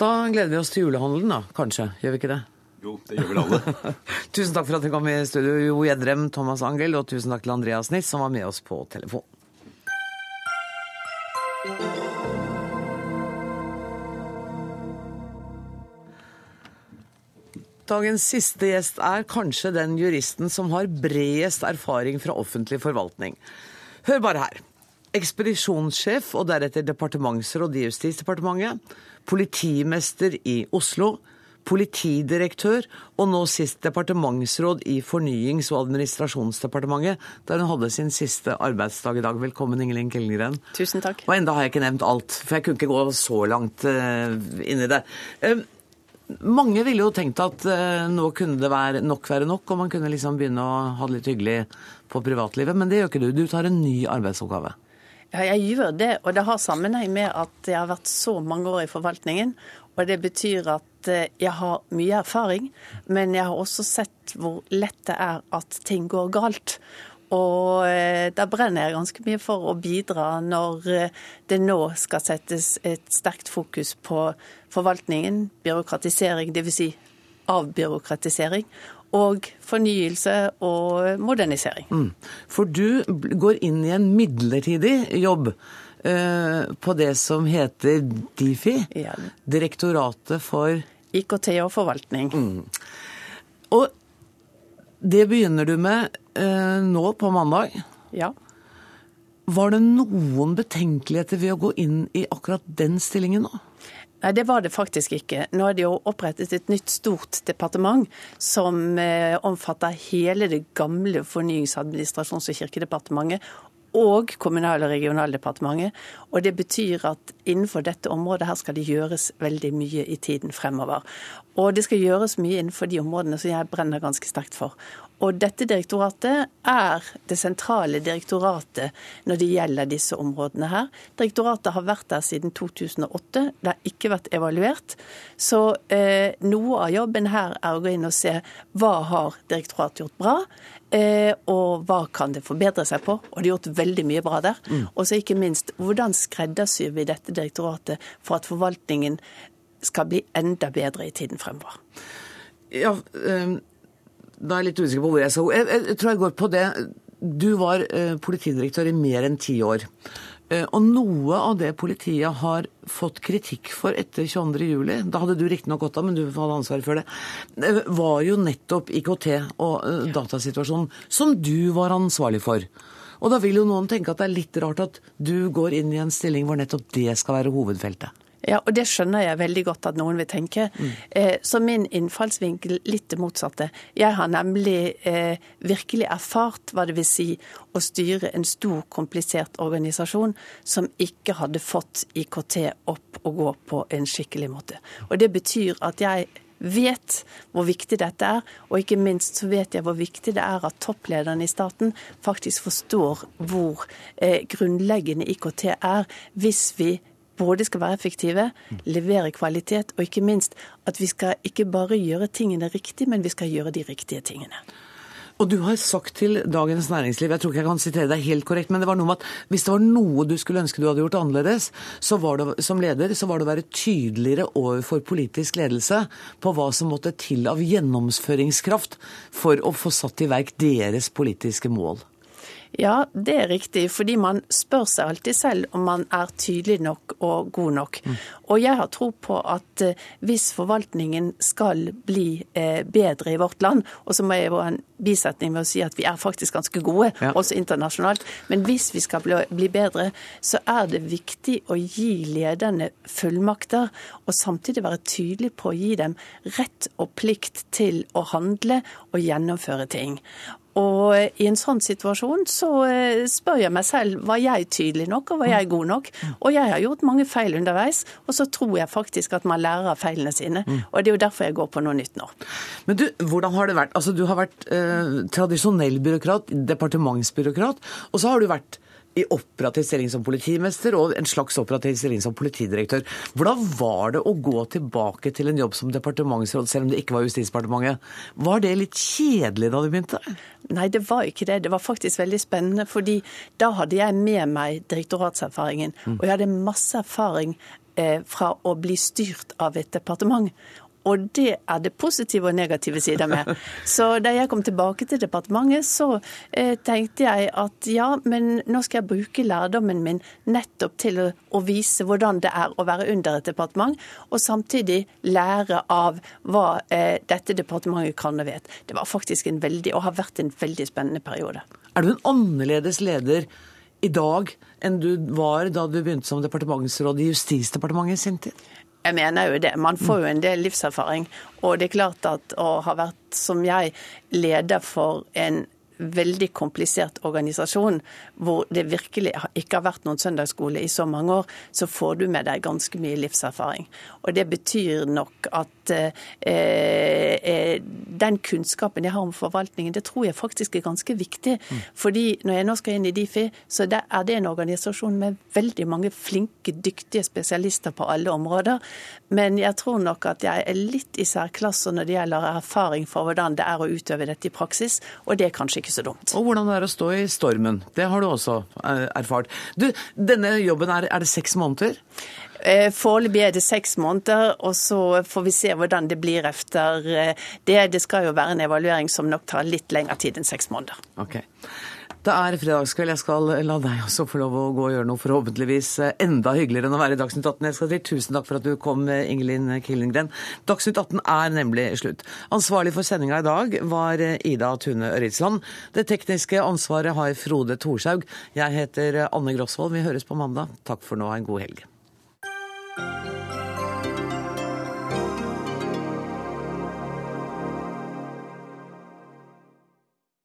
Da gleder vi oss til julehandelen, da, kanskje. Gjør vi ikke det? Jo, det gjør vel alle. tusen takk for at dere kom i studio, Jo Gjedrem, Thomas Angel, og tusen takk til Andreas Niss, som var med oss på telefon. Dagens siste gjest er kanskje den juristen som har bredest erfaring fra offentlig forvaltning. Hør bare her. Ekspedisjonssjef og deretter departementsråd i Justisdepartementet politimester i Oslo, politidirektør og nå sist departementsråd i Fornyings- og administrasjonsdepartementet, der hun hadde sin siste arbeidsdag i dag. Velkommen, Ingelin Kellengren. Tusen takk. Og enda har jeg ikke nevnt alt, for jeg kunne ikke gå så langt uh, inn i det. Mange ville jo tenkt at uh, nå kunne det være, nok være nok, og man kunne liksom begynne å ha det litt hyggelig på privatlivet, men det gjør ikke du. Du tar en ny arbeidsoppgave. Ja, jeg gjør det, og det har sammenheng med at jeg har vært så mange år i forvaltningen. Og det betyr at eh, jeg har mye erfaring, men jeg har også sett hvor lett det er at ting går galt. Og eh, da brenner jeg ganske mye for å bidra når eh, det nå skal settes et sterkt fokus på forvaltningen, byråkratisering, dvs. Si avbyråkratisering og fornyelse og modernisering. Mm. For du går inn i en midlertidig jobb uh, på det som heter Difi, ja. Direktoratet for IKT og forvaltning. Mm. Og det begynner du med eh, nå på mandag. Ja. Var det noen betenkeligheter ved å gå inn i akkurat den stillingen nå? Nei, det var det faktisk ikke. Nå er det jo opprettet et nytt stort departement som eh, omfatter hele det gamle Fornyings-, administrasjons- og kirkedepartementet og Kommunal- og regionaldepartementet. Og det betyr at innenfor dette området her skal det gjøres veldig mye i tiden fremover. Og det skal gjøres mye innenfor de områdene som jeg brenner ganske sterkt for. Og dette direktoratet er det sentrale direktoratet når det gjelder disse områdene her. Direktoratet har vært der siden 2008. Det har ikke vært evaluert. Så eh, noe av jobben her er å gå inn og se hva har direktoratet gjort bra. Eh, og hva kan det forbedre seg på? Og det er gjort veldig mye bra der. Mm. Og så ikke minst, hvordan skreddersyr vi dette direktoratet for at forvaltningen skal bli enda bedre i tiden fremover? Ja, øh da er jeg litt usikker på hvor jeg skal gå. Jeg, jeg, tror jeg går på det. Du var eh, politidirektør i mer enn ti år. Eh, og noe av det politiet har fått kritikk for etter 22.07, da hadde du riktignok gått av, men du hadde ansvaret for det, eh, var jo nettopp IKT og eh, datasituasjonen, som du var ansvarlig for. Og da vil jo noen tenke at det er litt rart at du går inn i en stilling hvor nettopp det skal være hovedfeltet. Ja, og det skjønner jeg veldig godt at noen vil tenke. Mm. Eh, så min innfallsvinkel litt det motsatte. Jeg har nemlig eh, virkelig erfart hva det vil si å styre en stor, komplisert organisasjon som ikke hadde fått IKT opp og gå på en skikkelig måte. Og det betyr at jeg vet hvor viktig dette er, og ikke minst så vet jeg hvor viktig det er at topplederne i staten faktisk forstår hvor eh, grunnleggende IKT er, hvis vi både skal være effektive, levere kvalitet, og ikke minst at vi skal ikke bare gjøre tingene riktig, men vi skal gjøre de riktige tingene. Og du har sagt til Dagens Næringsliv, jeg tror ikke jeg kan sitere deg helt korrekt, men det var noe med at hvis det var noe du skulle ønske du hadde gjort annerledes det, som leder, så var det å være tydeligere overfor politisk ledelse på hva som måtte til av gjennomføringskraft for å få satt i verk deres politiske mål. Ja, det er riktig. Fordi man spør seg alltid selv om man er tydelig nok og god nok. Mm. Og jeg har tro på at eh, hvis forvaltningen skal bli eh, bedre i vårt land, og så må jeg jo ha en bisetning med å si at vi er faktisk ganske gode, ja. også internasjonalt, men hvis vi skal bli bedre, så er det viktig å gi lederne fullmakter, og samtidig være tydelig på å gi dem rett og plikt til å handle og gjennomføre ting. Og i en sånn situasjon så eh, spør jeg meg selv var jeg tydelig nok, og var jeg god nok? Og jeg har gjort mange feil underveis, og så tror jeg faktisk at man lærer av feilene sine. Mm. Og det er jo derfor jeg går på noe nytt nå. Men du, hvordan har det vært? Altså, du har vært eh, tradisjonell byråkrat, departementsbyråkrat, og så har du vært i operativ stilling som politimester og en slags operativ stilling som politidirektør. Hvordan var det å gå tilbake til en jobb som departementsråd, selv om det ikke var Justisdepartementet? Var det litt kjedelig da du begynte? Nei, det var ikke det. Det var faktisk veldig spennende. fordi da hadde jeg med meg direktoratserfaringen. Og jeg hadde masse erfaring fra å bli styrt av et departement. Og det er det positive og negative sider med. Så da jeg kom tilbake til departementet, så eh, tenkte jeg at ja, men nå skal jeg bruke lærdommen min nettopp til å, å, vise hvordan det er å være under et departement, og samtidig lære av hva eh, dette departementet kan og vet. Det var faktisk en veldig, og har vært en veldig spennende periode. Er du en annerledes leder i dag enn du var da du begynte som departementsråd i Justisdepartementet i sin tid? Jeg mener jo det. Man får jo en del livserfaring. Og det er klart at å ha vært, som jeg, leder for en veldig komplisert organisasjon, hvor det virkelig ikke har vært noen søndagsskole i så mange år, så får du med deg ganske mye livserfaring. Og det betyr nok at eh, eh, den kunnskapen jeg har om forvaltningen, det tror jeg faktisk er ganske viktig. Mm. Fordi når jeg nå skal inn i Difi, så er det en organisasjon med veldig mange flinke, dyktige spesialister på alle områder. Men jeg tror nok at jeg er litt i særklasse når det gjelder erfaring for hvordan det er å utøve dette i praksis, og det er kanskje ikke så dumt. Og hvordan det er å stå i stormen. Det har du også eh, erfart. Du, denne jobben, er, er det seks måneder? Eh, foreløpig er det seks måneder, og så får vi se hvordan det blir efter eh, det. Det skal jo være en evaluering som nok tar litt lengre tid enn seks måneder. Okay. Det er fredagskveld. Jeg skal la deg også få lov å gå og gjøre noe forhåpentligvis enda hyggeligere enn å være i Dagsnytt 18. Jeg skal si tusen takk for at du kom, Ingelin Killengren. Dagsnytt 18 er nemlig slutt. Ansvarlig for sendinga i dag var Ida Tune Øritsland. Det tekniske ansvaret har Frode Thorshaug. Jeg heter Anne Grosvold. Vi høres på mandag. Takk for nå. En god helg.